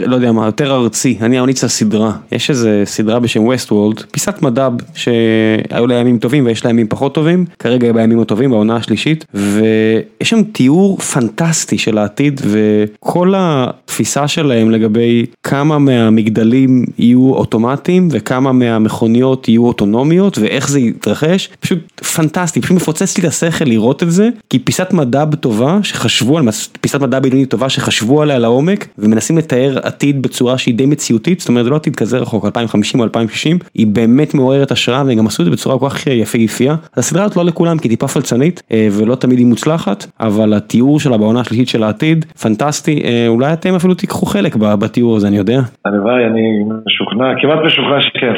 לא יודע מה, יותר ארצי, אני אמליץ לסדרה, יש איזה סדרה בשם ווסט וולד, פיסת מדב שהיו לה ימים טובים ויש לה ימים פחות טובים, כרגע בימים הטובים בעונה השלישית. ויש שם תיאור פנטסטי של העתיד וכל התפיסה שלהם לגבי כמה מהמגדלים יהיו אוטומטיים וכמה מהמכוניות יהיו אוטונומיות ואיך זה יתרחש, פשוט פנטסטי, פשוט מפוצץ לי את השכל לראות את זה, כי פיסת מדע טובה שחשבו על, פיסת מדע בינונית טובה שחשבו עליה לעומק ומנסים לתאר עתיד בצורה שהיא די מציאותית, זאת אומרת זה לא עתיד כזה רחוק, 2050 או 2060, היא באמת מעוררת השראה והם גם עשו את זה בצורה כל כך יפהפייה, הסדרה הזאת לא לכולם כי טיפה פלצנית ולא תמיד היא מוצלחת, אבל התיאור שלה בעונה השלישית של העתיד, פנטסטי, אולי אתם אפילו תיקחו חלק בתיאור הזה, אני יודע. הלוואי, אני משוכנע, כמעט משוכנע שכן.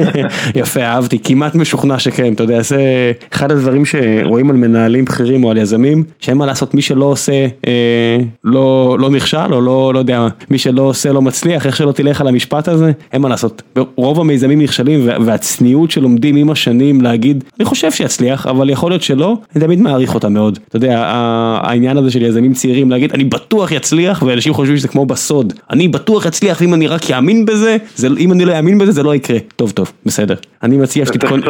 יפה, אהבתי, כמעט משוכנע שכן, אתה יודע, זה אחד הדברים שרואים על מנהלים בכירים או על יזמים, שאין מה לעשות, מי שלא עושה אה, לא, לא נכשל, או לא, לא יודע, מי שלא עושה לא מצליח, איך שלא תלך על המשפט הזה, אין מה לעשות. רוב המיזמים נכשלים והצניעות שלומדים עם השנים להגיד, אני חושב שיצליח, אבל יכול להיות שלא, אני תמיד מעריך אותה מאוד. אתה יודע, העניין הזה של יזמים צעירים להגיד אני בטוח יצליח ואנשים חושבים שזה כמו בסוד. אני בטוח יצליח ואם אני רק יאמין בזה זה אם אני לא אאמין בזה זה לא יקרה. טוב טוב בסדר. אני מציע שתתכונן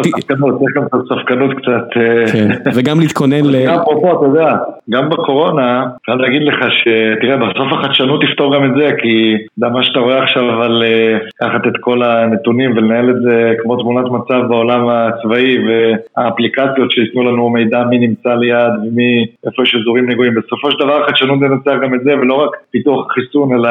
ספקנות קצת כן, וגם להתכונן ל... אפרופו אתה יודע גם בקורונה אפשר להגיד לך שתראה בסוף החדשנות תפתור גם את זה כי מה שאתה רואה עכשיו על לקחת את כל הנתונים ולנהל את זה כמו תמונת מצב בעולם הצבאי והאפליקציות שייתנו לנו מידע מי נמצא ליד ומי איפה יש אזורים נגועים בסופו של דבר החדשנות תנצח גם את זה ולא רק פיתוח חיסון אלא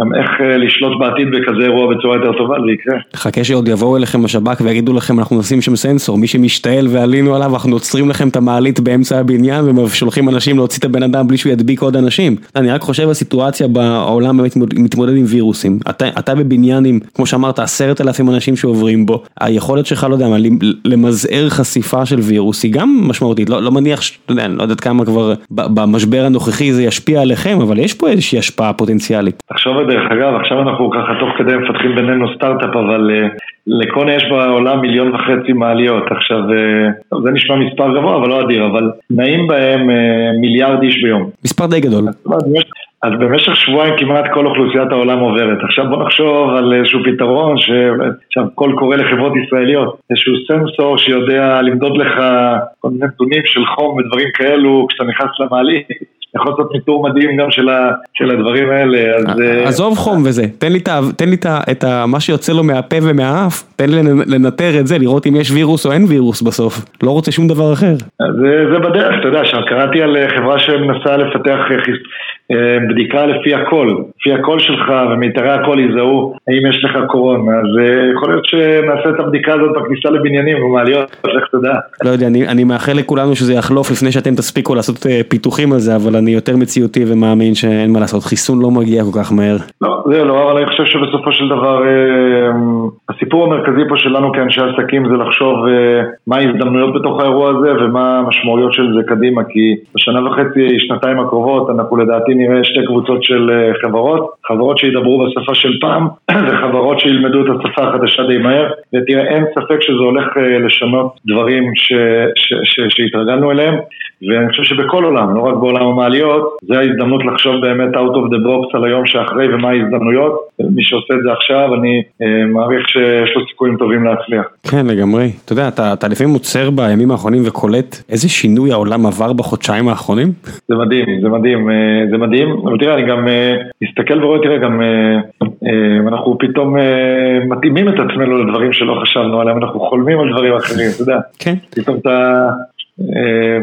גם איך לשלוט בעתיד בכזה אירוע בצורה יותר טובה זה יקרה. חכה שעוד יבואו אליכם בשב"כ ויגידו לכם אנחנו נשים שם סנסור מי שמשתעל ועלינו עליו אנחנו עוצרים לכם את המעלית באמצע הבניין ושולחים אנשים להוציא את הבן אדם בלי שהוא ידביק עוד אנשים. אני רק חושב על סיטואציה בעולם באמת מתמודד עם וירוסים אתה, אתה בבניין עם כמו שאמרת עשרת אלפים אנשים שעוברים בו היכולת שלך לא יודע מה למזער חשיפה של וירוס היא גם משמעותית לא, לא מניח לא יודעת כמה כבר במשבר זה ישפיע עליכם, אבל יש פה איזושהי השפעה פוטנציאלית. על דרך אגב, עכשיו אנחנו ככה תוך כדי מפתחים בינינו סטארט-אפ, אבל לקונה יש בעולם מיליון וחצי מעליות. עכשיו, זה נשמע מספר גבוה, אבל לא אדיר, אבל נעים בהם מיליארד איש ביום. מספר די גדול. אז במשך שבועיים כמעט כל אוכלוסיית העולם עוברת. עכשיו בוא נחשוב על איזשהו פתרון שעכשיו קול קורא לחברות ישראליות, איזשהו סנסור שיודע למדוד לך כל מיני נתונים של חום ודברים כאלו כשאתה נכנס למעלית. יכול לעשות ניטור מדהים גם של, ה, של הדברים האלה, אז... אה, עזוב חום וזה, תן לי, תן לי את מה שיוצא לו מהפה ומהאף, תן לי לנטר את זה, לראות אם יש וירוס או אין וירוס בסוף, לא רוצה שום דבר אחר. זה, זה בדרך, אתה יודע, קראתי על חברה שמנסה לפתח אה, בדיקה לפי הקול, לפי הקול שלך ומיתרי הקול יזהו האם יש לך קורונה, אז אה, יכול להיות שנעשה את הבדיקה הזאת בכניסה לבניינים במעליות, לך תדע. לא יודע, אני, אני מאחל לכולנו שזה יחלוף לפני שאתם תספיקו לעשות אה, פיתוחים על זה, אבל אני יותר מציאותי ומאמין שאין מה לעשות, חיסון לא מגיע כל כך מהר. לא, זה לא, אבל אני חושב שבסופו של דבר הסיפור המרכזי פה שלנו כאנשי עסקים זה לחשוב מה ההזדמנויות בתוך האירוע הזה ומה המשמעויות של זה קדימה, כי בשנה וחצי, שנתיים הקרובות אנחנו לדעתי נראה שתי קבוצות של אה, חברות, חברות שידברו בשפה של פעם וחברות שילמדו את השפה החדשה די מהר ותראה אין ספק שזה הולך אה, לשנות דברים ש, ש, ש, שהתרגלנו אליהם ואני חושב שבכל עולם, לא רק בעולם המעליות, זה ההזדמנות לחשוב באמת out of the box על היום שאחרי ומה ההזדמנויות. מי שעושה את זה עכשיו, אני אה, מעריך שיש לו סיכויים טובים להצליח. כן, לגמרי. אתה יודע, אתה, אתה לפעמים עוצר בימים האחרונים וקולט איזה שינוי העולם עבר בחודשיים האחרונים? זה מדהים, זה מדהים, אה, זה מדהים. אבל תראה, אני גם אה, מסתכל ורואה, תראה, גם אה, אה, אנחנו פתאום מתאימים את עצמנו לדברים שלא חשבנו עליהם, אנחנו חולמים על דברים אחרים, אתה יודע. כן. פתאום אתה... אה,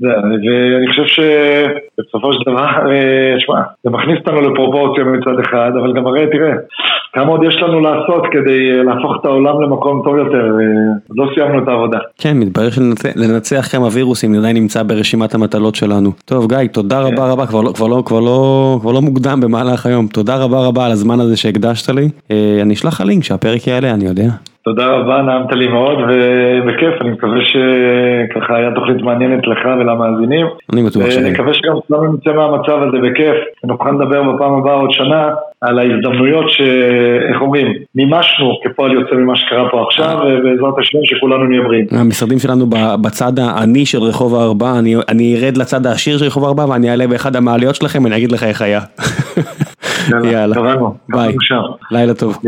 ואני חושב שבסופו של דבר, אה, שמע, זה מכניס אותנו לפרופורציה מצד אחד, אבל גם הרי תראה, כמה עוד יש לנו לעשות כדי אה, להפוך את העולם למקום טוב יותר, עוד לא סיימנו את העבודה. כן, מתברר שלנצח כמה וירוסים עדיין נמצא ברשימת המטלות שלנו. טוב גיא, תודה רבה כן. רבה, כבר לא, לא, לא, לא מוקדם במהלך היום, תודה רבה רבה על הזמן הזה שהקדשת לי, אני אשלח לך לינק שהפרק יעלה, אני יודע. תודה רבה, נעמת לי מאוד, ובכיף, אני מקווה שככה היה תוכנית מעניינת לך ולמאזינים. אני בטוח ש... ואני מקווה שגם כולנו נצא מהמצב הזה בכיף, ונוכל לדבר בפעם הבאה עוד שנה על ההזדמנויות ש... איך אומרים, מימשנו כפועל יוצא ממה שקרה פה עכשיו, ובעזרת השם שכולנו נהיה בריאים. המשרדים שלנו בצד העני של רחוב הארבע, אני, אני ארד לצד העשיר של רחוב הארבע ואני אעלה באחד המעליות שלכם ואני אגיד לך איך היה. יאללה, ביי, לילה טוב.